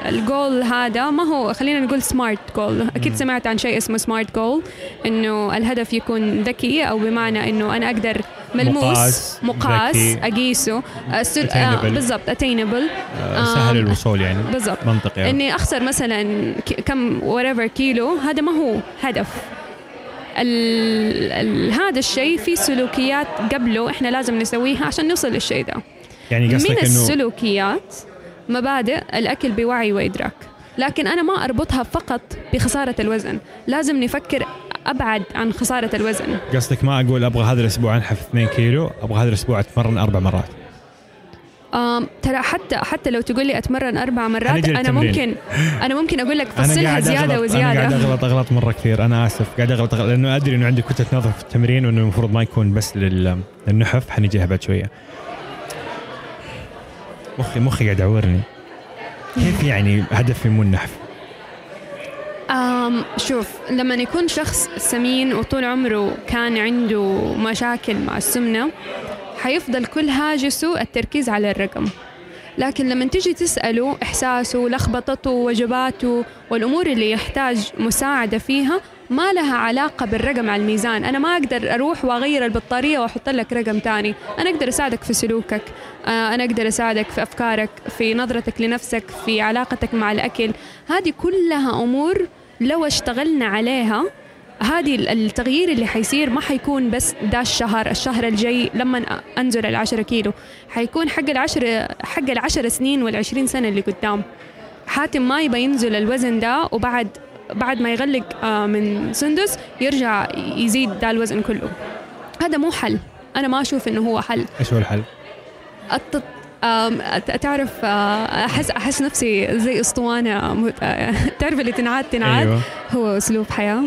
الجول هذا. ما هو خلينا نقول سمارت جول أكيد سمعت عن شيء اسمه سمارت جول إنه الهدف يكون ذكي أو بمعنى إنه أنا أقدر ملموس مقاس، مقاس. أقيسه آه. بالضبط اتينبل آه، سهل الوصول يعني. بالضبط. منطقي يعني. إني أخسر مثلا كم whatever كيلو هذا ما هو هدف. ال ال هذا الشيء في سلوكيات قبله إحنا لازم نسويها عشان نوصل للشيء ده. يعني من قصدك إنه السلوكيات مبادئ الأكل بوعي وإدراك. لكن أنا ما أربطها فقط بخسارة الوزن. لازم نفكر أبعد عن خسارة الوزن. قصدك ما أقول أبغى هذا الأسبوع أنحف 2 كيلو أبغى هذا الأسبوع أتمرن أربع مرات. ترى حتى حتى لو تقول لي أتمرن أربع مرات أنا. ممكن أنا ممكن أقول لك فصلها زياده أغلط أنا قاعد وزياده اغلط أغلط مرة كثير. أنا آسف. قاعد اغلط, أغلط. لأنه أدري إنه عندي كتلة نظر في التمرين وإنه المفروض ما يكون بس لل- للنحف. حنجيها بعد شوية. مخي مخي قاعد يعورني. كيف يعني هدفي مو النحف؟ آم شوف لما يكون شخص سمين وطول عمره كان عنده مشاكل مع السمنة حيفضل كل هاجسه التركيز على الرقم. لكن لما تيجي تسأله إحساسه لخبطته وجباته والأمور اللي يحتاج مساعدة فيها ما لها علاقة بالرقم على الميزان. أنا ما أقدر أروح وأغير البطارية وأحط لك رقم تاني. أنا أقدر أساعدك في سلوكك. آه، أنا أقدر أساعدك في أفكارك في نظرتك لنفسك في علاقتك مع الأكل. هذه كلها أمور لو اشتغلنا عليها هذه ال- التغيير اللي حيصير ما حيكون بس ده الشهر الشهر الجاي لما أ- أنزل العشرة كيلو. حيكون حق العشر حق العشر سنين والعشرين سنة اللي قدام. حاتم ما يبى ينزل الوزن ده وبعد بعد ما يغلق آه، من سندس يرجع يزيد ده الوزن كله. هذا مو حل. أنا ما أشوف إنه هو حل. إيش هو الحل؟ التط... آم، أت- تعرف آه، احس أحس نفسي زي أسطوانة. م- آه، تعرف اللي تنعاد تنعاد؟ أيوه. هو أسلوب حياة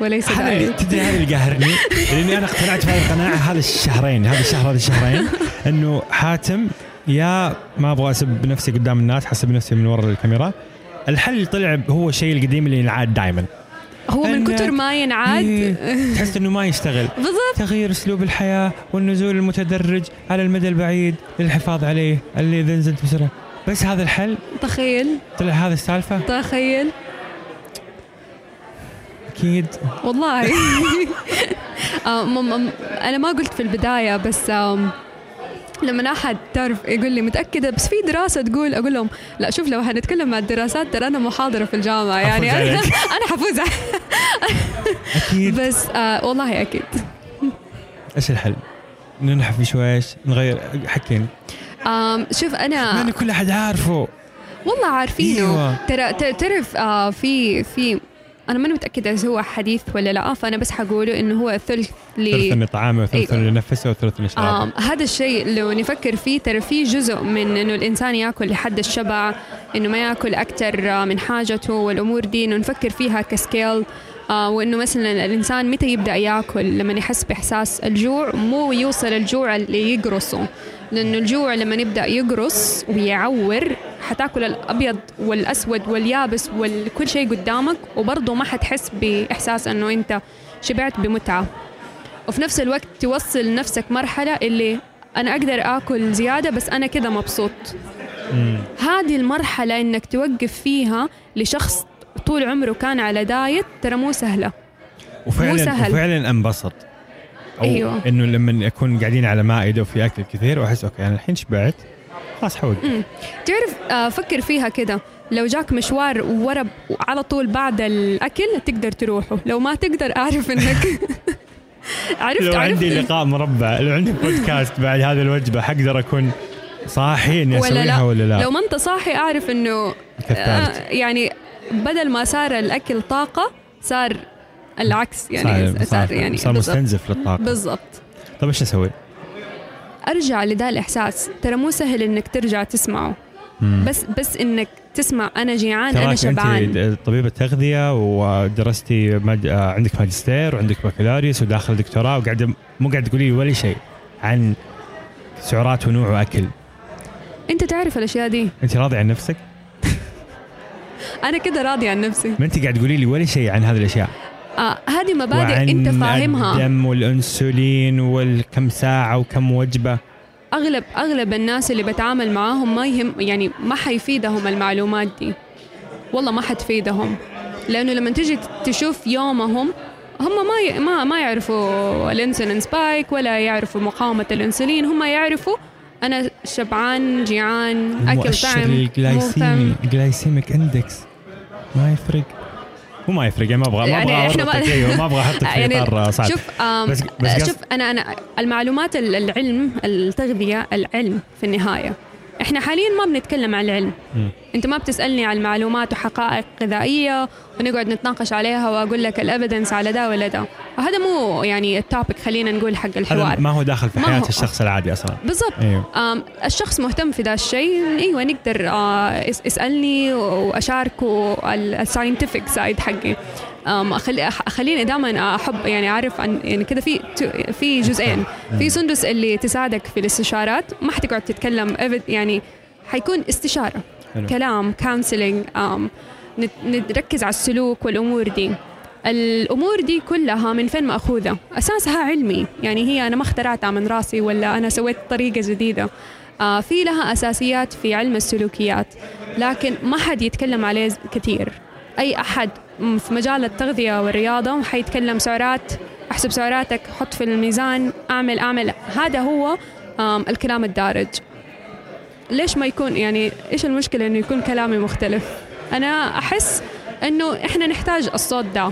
وليس هذا تدري هذا اللي قاهرني لأني أنا اقتنعت في هذه القناعة. هذا الشهرين هذا الشهر هذا الشهرين. إنه حاتم يا ما أبغى أسب نفسي قدام الناس حسب نفسي من وراء الكاميرا. الحل طلع هو الشيء القديم اللي ينعاد دائما هو من كتر ما ينعاد؟ إيه، تحس إنه ما يشتغل. بالضبط. تغيير أسلوب الحياة والنزول المتدرج على المدى البعيد للحفاظ عليه اللي إذا نزلت بسرعة. بس هذا الحل. تخيل. طلع هذا السالفة. تخيل. أكيد. والله. آه، أنا ما قلت في البداية بس لما احد تعرف يقول لي متأكدة بس في دراسة تقول أقول لهم لا شوف لو هنتكلم عن الدراسات ترى أنا محاضرة في الجامعة يعني أنا. أنا حفوز أكيد بس آه والله أكيد إيش الحل؟ ننحف شويش نغير حكيني شوف أنا لأنه كل أحد عارفه والله عارفينه. ترى ترى- تعرف آه في في أنا ماني متأكدة إذا هو حديث ولا لا فأنا بس حقوله إنه هو ثلث ل ثلث لطعامه وثلث أيوة. لنفسه وثلث لشرابه آم هذا الشيء لو نفكر فيه ترى في جزء من إنه الإنسان يأكل لحد الشبع إنه ما يأكل أكثر من حاجته والأمور دي إنه نفكر فيها كسكيل آه وإنه مثلا الإنسان متى يبدأ يأكل لما يحس بإحساس الجوع مو يوصل الجوع اللي يقرصه لأنه الجوع لما يبدأ يقرص ويعور حتأكل الأبيض والأسود واليابس وكل شيء قدامك وبرضه ما حتحس بإحساس إنه أنت شبعت بمتعة وفي نفس الوقت توصل نفسك مرحلة اللي أنا أقدر آكل زيادة بس أنا كذا مبسوط. هذه المرحلة إنك توقف فيها لشخص طول عمره كان على diet ترى مو سهلة وفعلا سهل. وفعلا انبسط أو أيوة. إنه لما أكون قاعدين على مائده وفي أكل كثير وأحس okay أنا الحين شبعت خلاص حوقف. تعرف آه فكر فيها كده. لو جاك مشوار ورا على طول بعد الأكل تقدر تروحه. لو ما تقدر أعرف إنك عرفت لو عرفت عندي لقاء مربع لو عندي بودكاست بعد هذه الوجبة حقدر أكون صاحي إني ولا أسويها لا؟ ولا لا؟ لو ما أنت صاحي أعرف إنه كثرت آه، يعني بدل ما صار الأكل طاقة صار العكس يعني صار, يعني صار. مستنزف للطاقة. بالضبط. طيب إيش أسوي؟ أرجع لذا الإحساس. ترى مو سهل إنك ترجع تسمعه. مم. بس بس إنك تسمع أنا جيعان أنا شبعان. انت طبيبة تغذية ودرستي مج... آه، عندك ماجستير وعندك بكالوريوس وداخل دكتوراه وقاعده مو قاعد تقولي لي ولا شيء عن سعرات ونوع واكل أنت تعرف الأشياء دي؟ أنت راضي عن نفسك؟ أنا كده راضي عن نفسي. ما أنت قاعد تقولي لي ولا شيء عن هذه الأشياء. هذه مبادئ أنت فاهمها. الدم والانسولين والكم ساعة وكم وجبة. اغلب أغلب الناس اللي بتعامل معاهم ما يهم يعني ما حيفيدهم المعلومات دي. والله ما حتفيدهم. لأنه لما تيجي تشوف يومهم هم ما ي... ما ما يعرفوا ال insulin spike ولا يعرفوا مقاومة الإنسولين. هم يعرفوا أنا شبعان جيعان أكل طعم مو ال glycemi ال glycemic index. ما يفرق. مو ما يفرق يعني ما أبغى ما يعني أبغى ما- أورطك، أيوه، ما أبغى احطك في يعني اطار صعب شوف بس- بس قصد- شوف أنا أنا المعلومات ال- العلم التغذية العلم في النهاية. إحنا حاليا ما بنتكلم عن العلم. مم. أنت ما بتسألني عن معلومات وحقائق غذائية ونقعد نتناقش عليها وأقول لك ال evidence على ده ولا ده. هذا مو يعني ال topic خلينا نقول حق هذا الحوار. ما هو داخل في حياة هو. الشخص العادي أصلا. بالضبط. آم، الشخص مهتم في ذا الشيء. أيوه نقدر آه، اس- اسالني وأشاركه ال scientific side حقي. آم، أخلي أخ- خليني دائما أحب يعني أعرف عن يعني كذا في في جزئين. في سندس اللي تساعدك في الاستشارات ما حتقعد تتكلم يعني حيكون استشارة حلو. كلام counseling نركز على السلوك والأمور دي. الأمور دي كلها من فين مأخوذة؟ أساسها علمي يعني هي أنا ما اخترعتها من راسي ولا أنا سويت طريقة جديدة. آه في لها أساسيات في علم السلوكيات لكن ما حد يتكلم عليه كثير. أي أحد في مجال التغذية والرياضة حيتكلم سعرات أحسب سعراتك حط في الميزان أعمل أعمل. هذا هو الكلام الدارج. ليش ما يكون يعني إيش المشكلة إنه يكون كلامي مختلف؟ أنا أحس إنه إحنا نحتاج الصوت ده.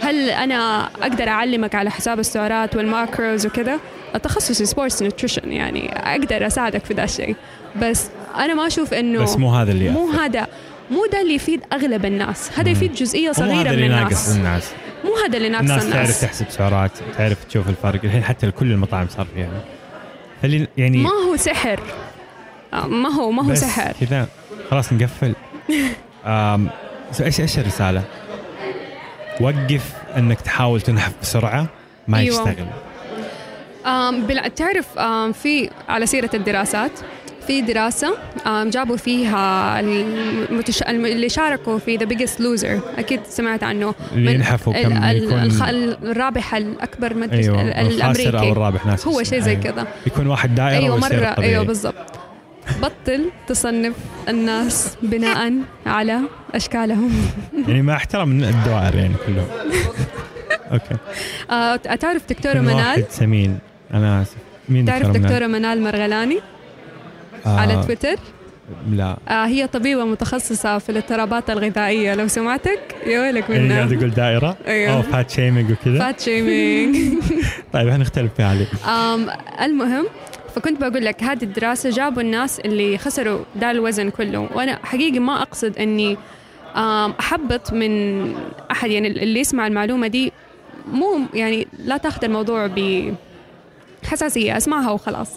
هل أنا أقدر أعلمك على حساب السعرات وال macros وكذا؟ تخصصي sports nutrition يعني أقدر أساعدك في ذا الشيء. بس أنا ما أشوف إنه بس مو هذا اللي مو هذا. مو ده اللي يفيد أغلب الناس. هذا يفيد جزئية صغيرة من الناس. الناس. مو هذا اللي ناقص الناس الناس, تعرف تحسب سعرات تعرف تشوف الفرق. الحين حتى كل المطاعم صار فيها. خلينا يعني ما هو سحر. آه، ما هو ما هو سحر. كذا. خلاص نقفل. إيش إيش الرسالة؟ وقف إنك تحاول تنحف بسرعة ما أيوة. يشتغل. آم بلا تعرف آم في على سيرة الدراسات في دراسة جابوا فيها المتش... الم- اللي شاركوا في ذا بيجست لوزر أكيد سمعت عنه. اللي ينحفوا كم ال- يكون. الخ... الرابح الأكبر ما أدري أيوه ال- الخاسر أو الأمريكي. الرابح ناس هو. شيء زي أيوة. كذا. يكون واحد دائره أيوة مرة. الطبيعي. أيوة بالضبط. بطل تصنف الناس بناء على أشكالهم. يعني مع احترام الدوائر يعني كلهم. أوكي. آه تعرف دكتورة منال؟ سمين. أنا آسف. مين تعرف؟ دكتورة منال مرغلاني؟ آه على تويتر؟ لا. آه هي طبيبة متخصصة في الاضطرابات الغذائية لو سمعتك يا ويلك قاعد منها. أقول دائرة؟ أيوة. أو فات شيمينج وكذا؟ فات شيمينج طيب إحنا نختلف في آم المهم فكنت بقول لك هذه الدراسة جابوا الناس اللي خسروا ده الوزن كله. وأنا حقيقي ما أقصد أني أحبط من أحد يعني اللي يسمع المعلومة دي مو يعني لا تاخذ الموضوع بحساسية أسمعها وخلاص.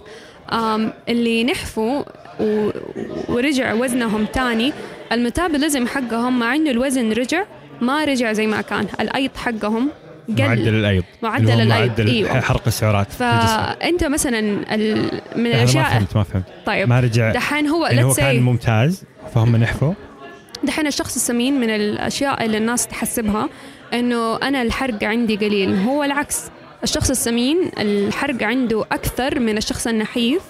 اللي نحفوا ورجع وزنهم تاني الميتابوليزم حقهم مع إنه الوزن رجع ما رجع زي ما كان. الايض حقهم قل. معدل الايض معدل اللي الأيض، معدل أيوة. حرق السعرات. فانت مثلا ال... من أنا ما الاشياء فهمت ما فهمت. طيب. ما رجع. دحين هو يعني هو كان ممتاز فهم نحفوا. دحين الشخص السمين من الأشياء اللي الناس تحسبها إنه أنا الحرق عندي قليل. هو العكس. الشخص السمين الحرق عنده أكثر من الشخص النحيف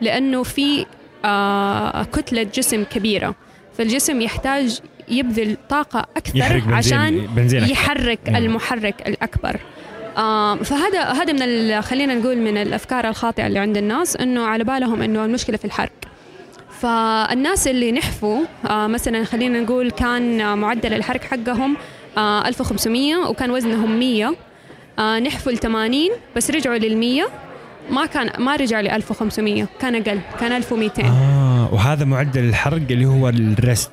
لأنه في آه كتلة جسم كبيرة فالجسم يحتاج يبذل طاقة أكثر يحرق بنزين عشان بنزين أكثر. يحرك أيوة. المحرك الأكبر آه فهذا هذا من خلينا نقول من الأفكار الخاطئة اللي عند الناس إنه على بالهم إنه المشكلة في الحرق فالناس اللي نحفوا آه مثلا خلينا نقول كان معدل الحرق حقهم آه 1500 وكان وزنهم 100 آه نحفوا ل 80 بس رجعوا لل 100 ما كان ما رجع ل 1500 كان أقل كان 1200 آه وهذا معدل الحرق اللي هو ال rest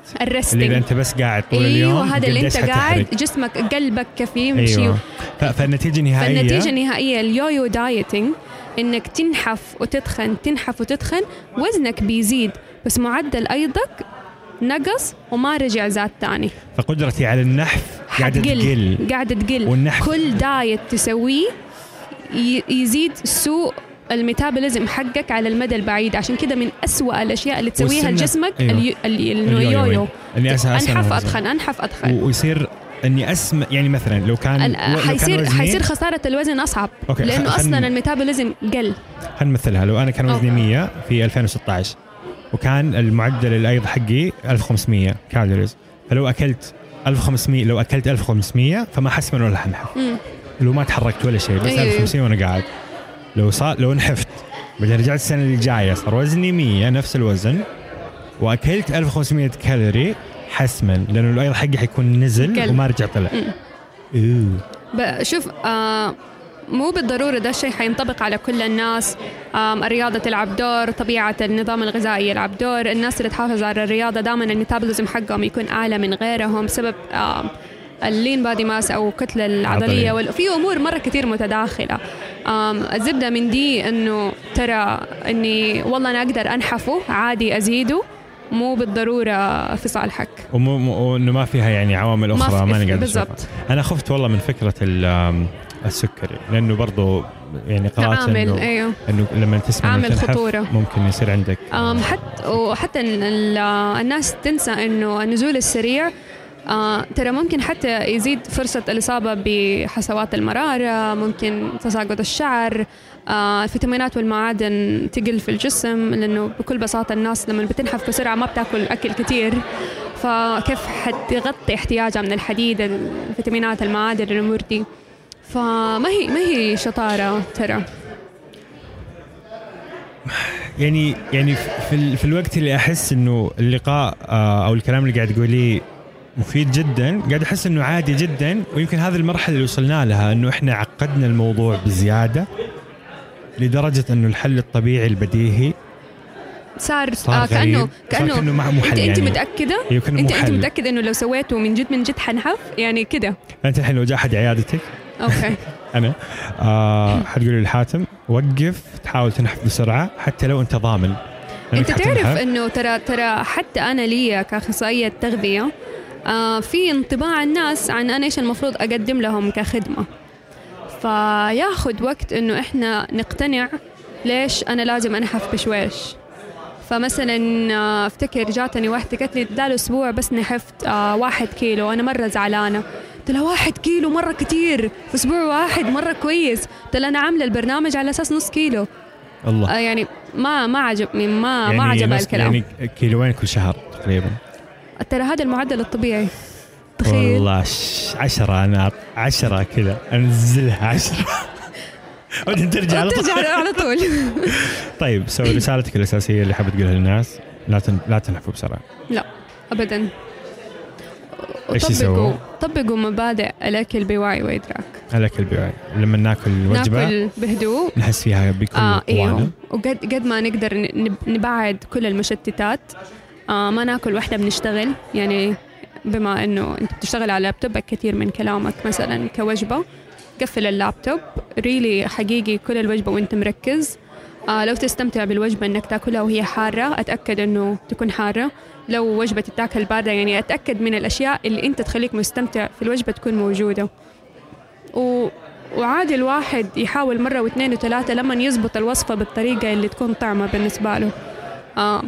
اللي أنت بس قاعد طول اليوم أيوه هذا اللي أنت قاعد. جسمك قلبك كيف يمشي أيوه. ف- فالنتيجة النهائية؟ فالنتيجة النهائية ال yo-yo dieting إنك تنحف وتتخن تنحف وتتخن وزنك بيزيد بس معدل ايضك نقص وما رجع زاد تاني. فقدرتي على النحف قاعدة حتقل تقل. قاعدة تقل. والنحف. كل دايت تسويه يزيد سوء الميتابوليزم حقك على المدى البعيد. عشان كده من أسوأ الأشياء اللي تسويها لجسمك ال- اليويو. أنحف. اتخن أنحف اتخن ويصير أني اسمع يعني مثلا لو كان ال- لو كان حيصير حيصير خسارة الوزن أصعب. okay، خلنا- أصلا ال metabolism قل. خلينا نمثلها لو أنا كان وزني 100 في 2016 وكان المعدل الأيض حقي 1500 calories. فلو أكلت 1500 لو أكلت 1500 فما حسمن ولا حنحف. لو ما تحركت ولا شيء بس أيوة. 1500 وأنا قاعد لو صار لو نحفت بعدين رجعت السنة اللي جاية صار وزني 100 نفس الوزن وأكلت 1500 كالوري حسما لأنه الأيض حقي حيكون نزل. وما رجع طلع. أوه شوف آه مو بالضرورة ده الشيء حينطبق على كل الناس. الرياضة تلعب دور طبيعة النظام الغذائي يلعب دور. الناس اللي تحافظ على الرياضة دائما الميتابوليزم حقهم يكون أعلى من غيرهم بسبب اللين بادي ماس أو الكتلة عضلية. العضلية وال- في أمور مرة كتير متداخلة. آم، الزبدة من دي أنه ترى أني والله أنا أقدر أنحفه عادي أزيده. مو بالضرورة في صالحك ومو مو- وانه ما فيها يعني عوامل ما أخرى في- ما نقدر بالضبط. أنا خفت والله من فكرة السكري لأنه برضو يعني قرات عامل إنه أيوه. إنه لما تسمع عامل خطورة. ممكن يصير عندك. أم حتى وحتى ال- ال- الناس تنسى إنه النزول السريع آه ترى ممكن حتى يزيد فرصة الإصابة بحصوات المرارة ممكن تساقط الشعر آه الفيتامينات والمعادن تقل في الجسم لأنه بكل بساطة الناس لما بتنحف بسرعة ما بتاكل أكل كتير. فكيف حتغطي احتياجها من الحديد الفيتامينات المعادن الأمور دي؟ فما هي ما هي شطارة ترى. يعني يعني في, ال- في الوقت اللي أحس إنه اللقاء آه، أو الكلام اللي قاعد تقوليه مفيد جدا قاعد أحس إنه عادي جدا ويمكن هذه المرحلة اللي وصلنا لها إنه إحنا عقدنا الموضوع بزيادة لدرجة إنه الحل الطبيعي البديهي صار, صار آه كأنه غريب. صار كأنه مو انت حل انت يعني. متأكدة؟ يمكن انت مو أنت حل. متاكد إنه لو سويته من جد من جد حنحف؟ يعني كده. أنت الحين لو جاء أحد عيادتك أوكي. أنا. آه حتقول للحاتم وقف تحاول تنحف بسرعة حتى لو أنت ضامن. أنت تعرف. إنه ترى ترى حتى أنا لي كأخصائية تغذية آه في انطباع الناس عن أنا إيش المفروض أقدم لهم كخدمة. فياخذ وقت إنه إحنا نقتنع ليش أنا لازم أنحف بشويش. فمثلا آه، أفتكر جاتني واحدة قالت لي ده أسبوع بس نحفت آه واحد كيلو. أنا مرة زعلانة. قلت لها واحد كيلو مرة كتير في أسبوع واحد مرة كويس. قلت لها أنا عاملة البرنامج على أساس نص كيلو. الله. آه يعني ما ما عجبني ما ما عجبها نص- الكلام. يعني كيلوين كل شهر تقريبا. ترى هذا المعدل الطبيعي. تخيل. والله عشرة أنا عشرة كذا أنزلها عشرة. بعدين ترجع على طول. ترجع على طول. طيب سو رسالتك الأساسية اللي حابب تقولها للناس. لا تن... لا تنحفوا بسرعة. ابدا. إيش طبقوا يسووا؟ طبقوا مبادئ الاكل بوعي وإدراك. الأكل البيوعي لما ناكل وجبة ناكل بهدوء. نحس فيها بكل آه قوانا أيوه وقد قد ما نقدر نبعد كل المشتتات آه ما ناكل وإحنا بنشتغل. يعني بما إنه أنت بتشتغل على لابتوبك كثير من كلامك مثلا كوجبة قفل اللابتوب. ريلي حقيقي كل الوجبة وأنت مركز. آه لو تستمتع بالوجبة إنك تأكلها وهي حارة أتأكد إنه تكون حارة. لو وجبة تتاكل باردة يعني أتأكد من الأشياء اللي أنت تخليك مستمتع في الوجبة تكون موجودة. و وعادي الواحد يحاول مرة واثنين وثلاثة لما يزبط الوصفة بالطريقة اللي تكون طعمة بالنسبة له. آه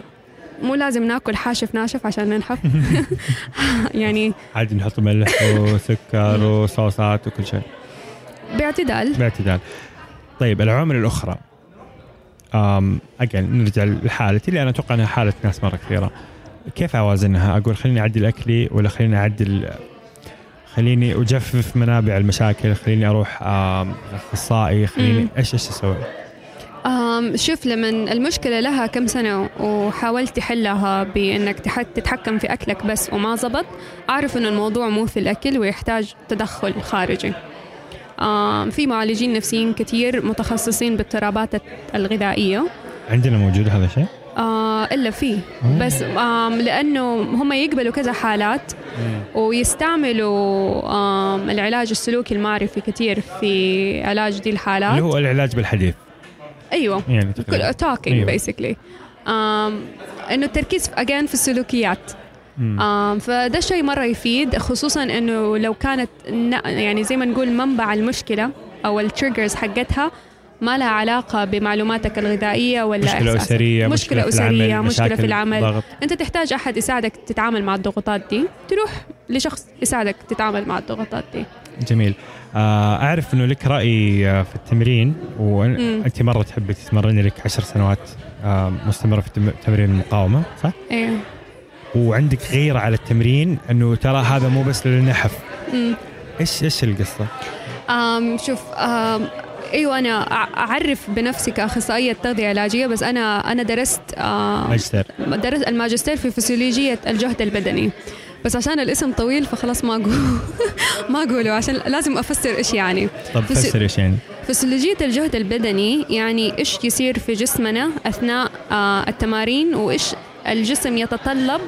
مو لازم ناكل حاشف ناشف عشان ننحف. يعني عادي نحط ملح وسكر وصوصات وكل شيء. باعتدال. باعتدال. طيب العوامل الأخرى. أم أجل نرجع لحالتي اللي أنا أتوقع أنها حالة ناس مرة كثيرة. كيف أوازنها؟ أقول خليني أعدل أكلي ولا خليني أعدل خليني أجفف منابع المشاكل خليني أروح أم، أخصائي خليني إيش أسوي؟ آم شوف لما المشكلة لها كم سنة وحاولت تحلها بأنك تح- تتحكم في أكلك بس وما زبط أعرف أنه الموضوع مو في الأكل ويحتاج تدخل خارجي. في معالجين نفسيين كتير متخصصين باضطرابات الغذائية. عندنا موجود هذا الشيء؟ آه إلا فيه مم. بس آم لأنه هم يقبلوا كذا حالات ويستعملوا آم العلاج السلوكي المعرفي كتير في علاج دي اللي الحالات هو العلاج بالحديث. أيوة. يعني talking أيوة. basically إنه التركيز اجين في السلوكيات. فده شيء مرة يفيد خصوصا إنه لو كانت يعني زي ما نقول منبع المشكلة أو التريجرز حقتها ما لها علاقة بمعلوماتك الغذائية ولا مشكلة إحساسك. أسرية مشكلة في أسرية العمل، مشكلة في العمل ضغط أنت تحتاج أحد يساعدك تتعامل مع الضغوطات دي تروح لشخص يساعدك تتعامل مع الضغوطات دي جميل آه، أعرف أنه لك رأي آه، في التمرين. وأنت مرة تحبي تتمرني لك عشر سنوات آه، مستمرة في تمرين المقاومة صح؟ إيه وعندك غيرة على التمرين أنه ترى هذا مو بس للنحف. مم. إيش إيش القصة؟ أم شوف أم أيوه أنا أعرف بنفسي كاخصائيه تغذية علاجية بس أنا أنا درست ماجستير. درست الماجستير في فسيولوجية الجهد البدني. بس عشان الاسم طويل فخلاص ما أقول ما أقوله عشان لازم أفسر إيش يعني. طب فسر إيش يعني؟ فسيولوجية الجهد البدني يعني إيش يصير في جسمنا أثناء آه التمارين وإيش الجسم يتطلب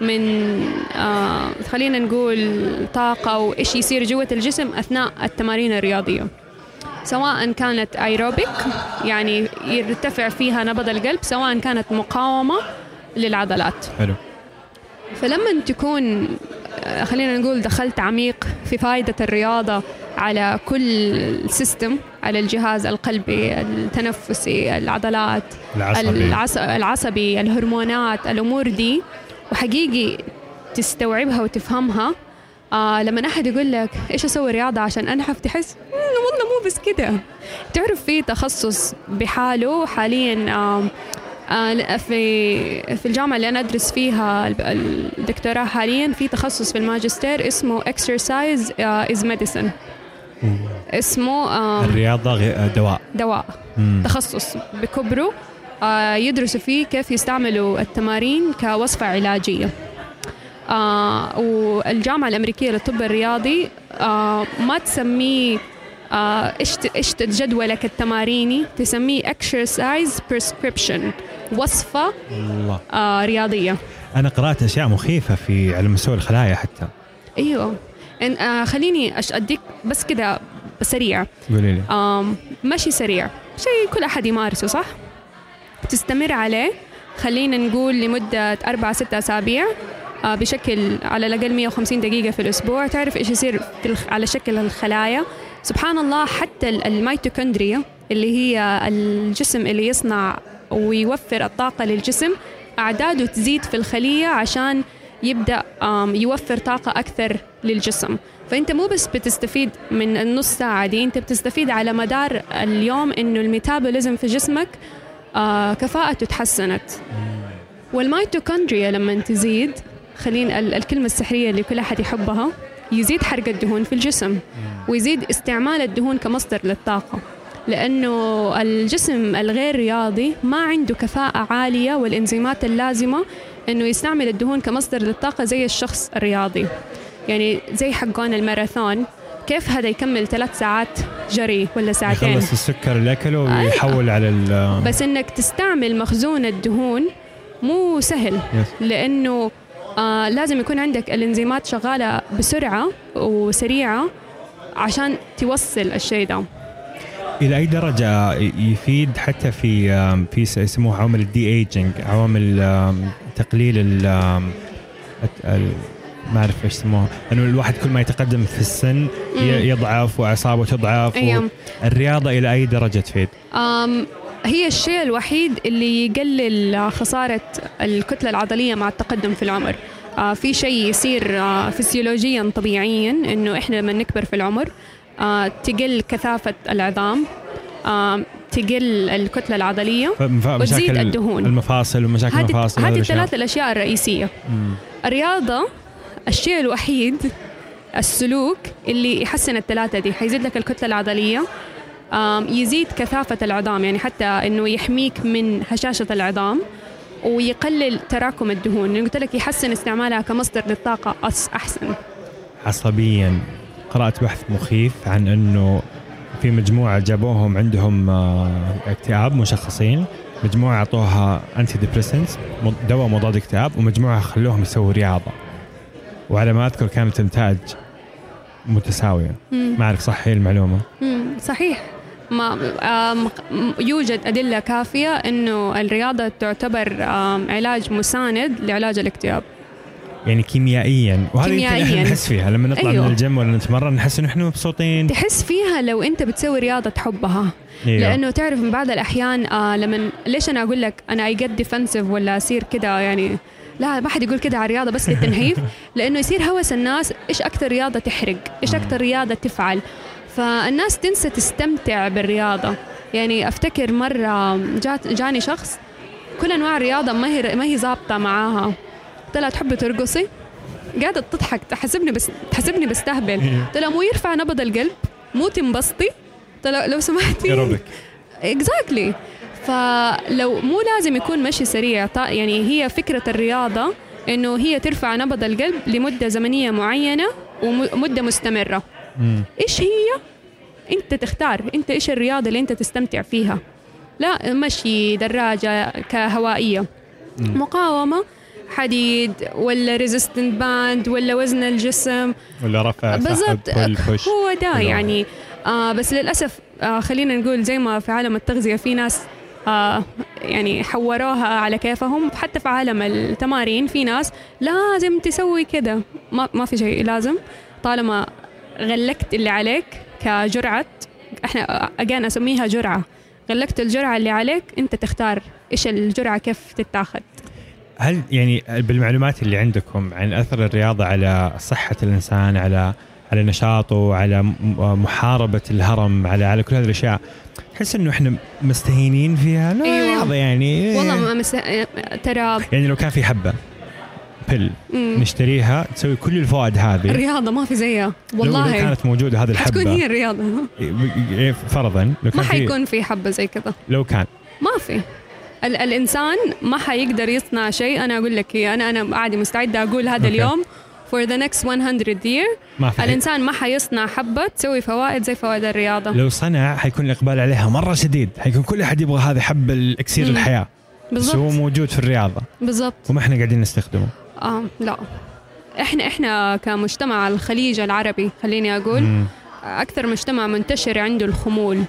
من آه خلينا نقول طاقة وإيش يصير جوة الجسم أثناء التمارين الرياضية. سواء كانت ايروبيك يعني يرتفع فيها نبض القلب سواء كانت مقاومة للعضلات. حلو. فلما تكون آه، خلينا نقول دخلت عميق في فائدة الرياضة على كل سيستم على الجهاز القلبي التنفسي العضلات العصبي. العص... العصبي الهرمونات الأمور دي. وحقيقي تستوعبها وتفهمها. آه لما أحد يقول لك إيش أسوي رياضة عشان أنحف تحس والله مو بس كده. تعرف في تخصص بحاله حاليا آه في في الجامعة اللي أنا أدرس فيها الدكتوراه حاليا في تخصص في الماجستير اسمه exercise uh, is medicine. اسمه آه الرياضة دواء. دواء. مم. تخصص بكبره آه يدرسوا فيه كيف يستعملوا التمارين كوصفة علاجية. آه والجامعة الأمريكية للطب الرياضي آه ما تسميه آه إيش إيش جدولك التماريني تسميه exercise prescription وصفة الله. آه رياضية. أنا قرأت أشياء مخيفة في على مستوى الخلايا حتى. أيوه. إن آه خليني أديك بس كذا سريع. قولي لي. مشي سريع. شيء كل أحد يمارسه صح؟ تستمر عليه. خلينا نقول لمدة أربعة ستة أسابيع آه بشكل على الأقل 150 دقيقة في الأسبوع. تعرف إيش يصير على شكل الخلايا؟ سبحان الله حتى الميتوكوندريا اللي هي الجسم اللي يصنع ويوفر الطاقة للجسم أعداده تزيد في الخلية عشان يبدأ يوفر طاقة أكثر للجسم. فأنت مو بس بتستفيد من النص ساعة دي أنت بتستفيد على مدار اليوم إنه الميتابوليزم في جسمك آه، كفاءته تحسنت. والميتوكوندريا لما تزيد خلينا الكلمة السحرية اللي كل أحد يحبها يزيد حرق الدهون في الجسم ويزيد استعمال الدهون كمصدر للطاقة. لأنه الجسم الغير رياضي ما عنده كفاءة عالية والإنزيمات اللازمة إنه يستعمل الدهون كمصدر للطاقة زي الشخص الرياضي. يعني زي حقون الماراثون كيف هذا يكمل ثلاث ساعات جري ولا ساعتين؟ يخلص السكر اللي اكله ويحول على ال بس إنك تستعمل مخزون الدهون مو سهل لأنه آه لازم يكون عندك الإنزيمات شغالة بسرعة وسريعة عشان توصل الشيء ده. إلى أي درجة يفيد حتى في في يسموها عوامل ال de-aging عوامل تقليل ال ما أعرف إيش يسموها إنه الواحد كل ما يتقدم في السن يضعف واعصابه تضعف أيوه. الرياضة إلى أي درجة تفيد؟ هي الشيء الوحيد اللي يقلل خسارة الكتلة العضلية مع التقدم في العمر آه في شيء يصير آه فسيولوجيا طبيعيا إنه إحنا لما نكبر في العمر آه تقل كثافة العظام آه تقل الكتلة العضلية وتزيد الدهون. المفاصل ومشاكل المفاصل هذه الثلاث الأشياء الرئيسية. مم. الرياضة الشيء الوحيد السلوك اللي يحسن الثلاثة دي حيزيد لك الكتلة العضلية يزيد كثافة العظام يعني حتى إنه يحميك من هشاشة العظام ويقلل تراكم الدهون. قلت لك يحسن استعمالها كمصدر للطاقة أحسن. عصبيا. قرأت بحث مخيف عن أنه في مجموعة جابوهم عندهم آه، اكتئاب مشخصين مجموعة أعطوها أنتي ديبريسنس دواء مضاد اكتئاب ومجموعة خلوهم يسووا رياضة. وعلى ما أذكر كانت النتائج متساوية. ما أعرف صح هي المعلومة صحيح. ما يوجد أدلة كافية أنه الرياضة تعتبر علاج مساند لعلاج الاكتئاب. يعني كيميائيا. وهذه كيميائيا. نحس فيها. لما نطلع أيوه. من الجيم ولا نتمرن نحس إنه إحنا مبسوطين. تحس فيها لو أنت بتسوي رياضة تحبها أيوه. لأنه تعرف من بعض الأحيان آه لما ليش أنا أقول لك أنا I get defensive ولا أصير كده يعني لا ما حد يقول كده على الرياضة بس للتنحيف. لأنه يصير هوس الناس إيش أكثر رياضة تحرق؟ إيش أكثر رياضة تفعل؟ فالناس تنسى تستمتع بالرياضة. يعني أفتكر مرة جات جاني شخص كل أنواع الرياضة ما هي ما هي ظابطة معاها. قلت لها تحبي ترقصي؟ قاعدة تضحك تحسبني بس تحسبني بستهبل. إيه. قلت لها مو يرفع نبض القلب مو تنبسطي. قلت لها لو سمحتي. اكزاكتلي فلو مو لازم يكون مشي سريع. يعني هي فكرة الرياضة إنه هي ترفع نبض القلب لمدة زمنية معينة ومده مستمرة. مم. إيش هي؟ أنت تختار. أنت إيش الرياضة اللي أنت تستمتع فيها؟ لا مشي دراجة هوائية. مم. مقاومة حديد ولا resistance band ولا وزن الجسم. ولا رفع بالضبط هو ده. يعني. آه بس للأسف آه خلينا نقول زي ما في عالم التغذية في ناس آه يعني حوروها على كيفهم. حتى في عالم التمارين في ناس لازم تسوي كده. ما, ما في شيء لازم. طالما غلقت اللي عليك كجرعة إحنا اجان أسميها جرعة. غلقت الجرعة اللي عليك أنت تختار إيش الجرعة كيف تتاخذ. هل يعني بالمعلومات اللي عندكم عن أثر الرياضة على صحة الإنسان على على نشاطه على محاربة الهرم على على كل هذه الأشياء تحس إنه إحنا مستهينين فيها؟ لا أيوة. رياضة يعني والله ما مس... ترى يعني لو كان في حبة بل مم. نشتريها تسوي كل الفوائد هذه. الرياضة ما في زيها. لو- لو والله. كانت موجودة هذه الحبة. هي الرياضة. إيه، فرضا لو ما كان في حيكون في حبة زي كذا. لو كان. ما في. ال- الإنسان ما حيقدر يصنع شيء. أنا أقول لك هي أنا أنا عادي مستعدة أقول هذا أوكي. اليوم for the next 100 year. ما في الإنسان ما حيصنع حبة تسوي فوائد زي فوائد الرياضة. لو صنع حيكون الإقبال عليها مرة شديد. حيكون كل أحد يبغى هذا حب الإكسير مم. الحياة. بس هو بالضبط موجود في الرياضة. بالضبط. وما إحنا قاعدين نستخدمه. آه لا. إحنا إحنا كمجتمع الخليج العربي خليني أقول مم. أكثر مجتمع منتشر عنده الخمول.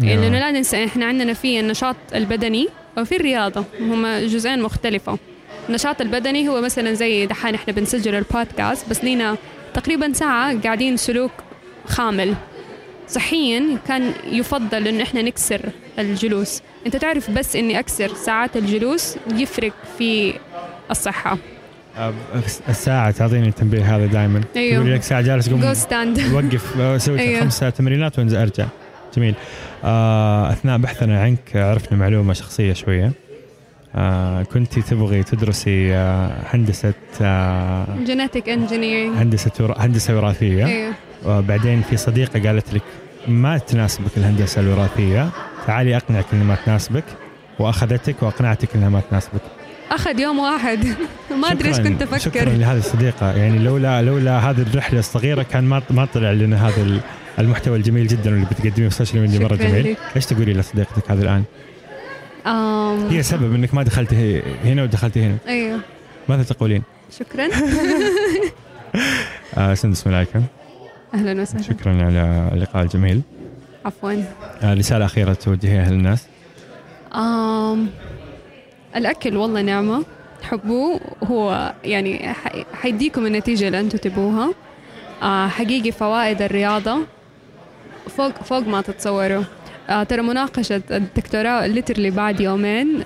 لأنه لا ننسى إحنا عندنا في النشاط البدني وفي الرياضة هما جزئين مختلفة. النشاط البدني هو مثلا زي دحين إحنا بنسجل البودكاست بس لينا تقريبا ساعة قاعدين سلوك خامل. صحيا كان يفضل إنه إحنا نكسر الجلوس. أنت تعرف بس إني أكسر ساعات الجلوس يفرق في الصحة. الساعة تعطيني التنبيه هذا دائما أيوه. لك ساعة جالس جو قوم stand وقف أسوي أيوه. خمس تمرينات وأنزل أرجع. جميل آه أثناء بحثنا عنك عرفنا معلومة شخصية شوية. آه كنت تبغي تدرسي آه هندسة آه جينيتك انجينيرنج هندسة ورا- هندسة وراثية. أيوه وبعدين في صديقة قالت لك ما تناسبك الهندسة الوراثية. تعالي أقنعك إن ما تناسبك. وأخذتك وأقنعتك إنها ما تناسبك. أخذ يوم واحد. ما أدري إيش شكراً- كنت شكرا أفكر. لهذه الصديقة. يعني لولا لولا هذه الرحلة الصغيرة كان ما ما طلع لنا هذا المحتوى الجميل جدا اللي بتقدميه في السوشيال ميديا شكراً جميل. لك. إيش تقولي لصديقتك هذه الآن؟ آم، هي سبب إنك ما دخلتي هنا ودخلتي هنا. أيوه. ماذا تقولين؟ شكرا. آه سندس ملايكة أهلا وسهلا. شكرا على اللقاء الجميل. عفوا. آه رسالة أخيرة توجهيها للناس. آم. الأكل والله نعمة. حبوه. هو يعني حيديكم النتيجة اللي أنتم تبوها. آه حقيقي فوائد الرياضة. فوق فوق ما تتصوروا. آه ترى مناقشة الدكتوراه literally بعد يومين.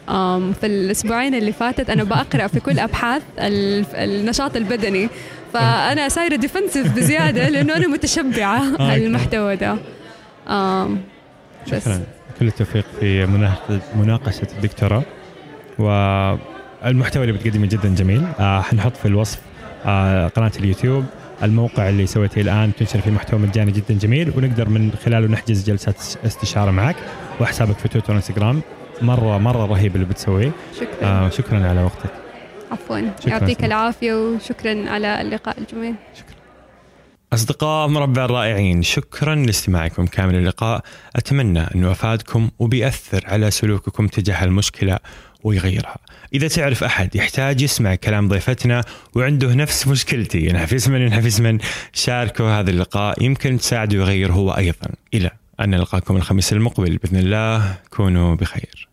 في الأسبوعين اللي فاتت أنا بقرأ في كل أبحاث ال- النشاط البدني. فأنا صايرة defensive بزيادة لأنه أنا متشبعة okay. المحتوى ده. بس. شكرا. كل التوفيق في مناقشة الدكتوراه. والمحتوى اللي بتقدمه جدا جميل. آه حنحط في الوصف آه قناة اليوتيوب. الموقع اللي سويته الآن تنشر فيه محتوى مجاني جدا جميل ونقدر من خلاله نحجز جلسات استشارة معك. وحسابك في تويتر وإنستغرام. مرة مرة رهيب اللي بتسويه. شكرا. آه شكرا على وقتك. عفوا. شكراً. يعطيك سمو. العافية وشكرا على اللقاء الجميل. أصدقاء مربع الرائعين شكرا لاستماعكم كامل اللقاء. أتمنى أنه أفادكم وبيأثر على سلوككم تجاه المشكلة ويغيرها. إذا تعرف أحد يحتاج يسمع كلام ضيفتنا وعنده نفس مشكلتي ينحفز من ينحفز من شاركوا هذا اللقاء يمكن تساعده يغير هو أيضا. إلى أن نلقاكم الخميس المقبل. بإذن الله كونوا بخير.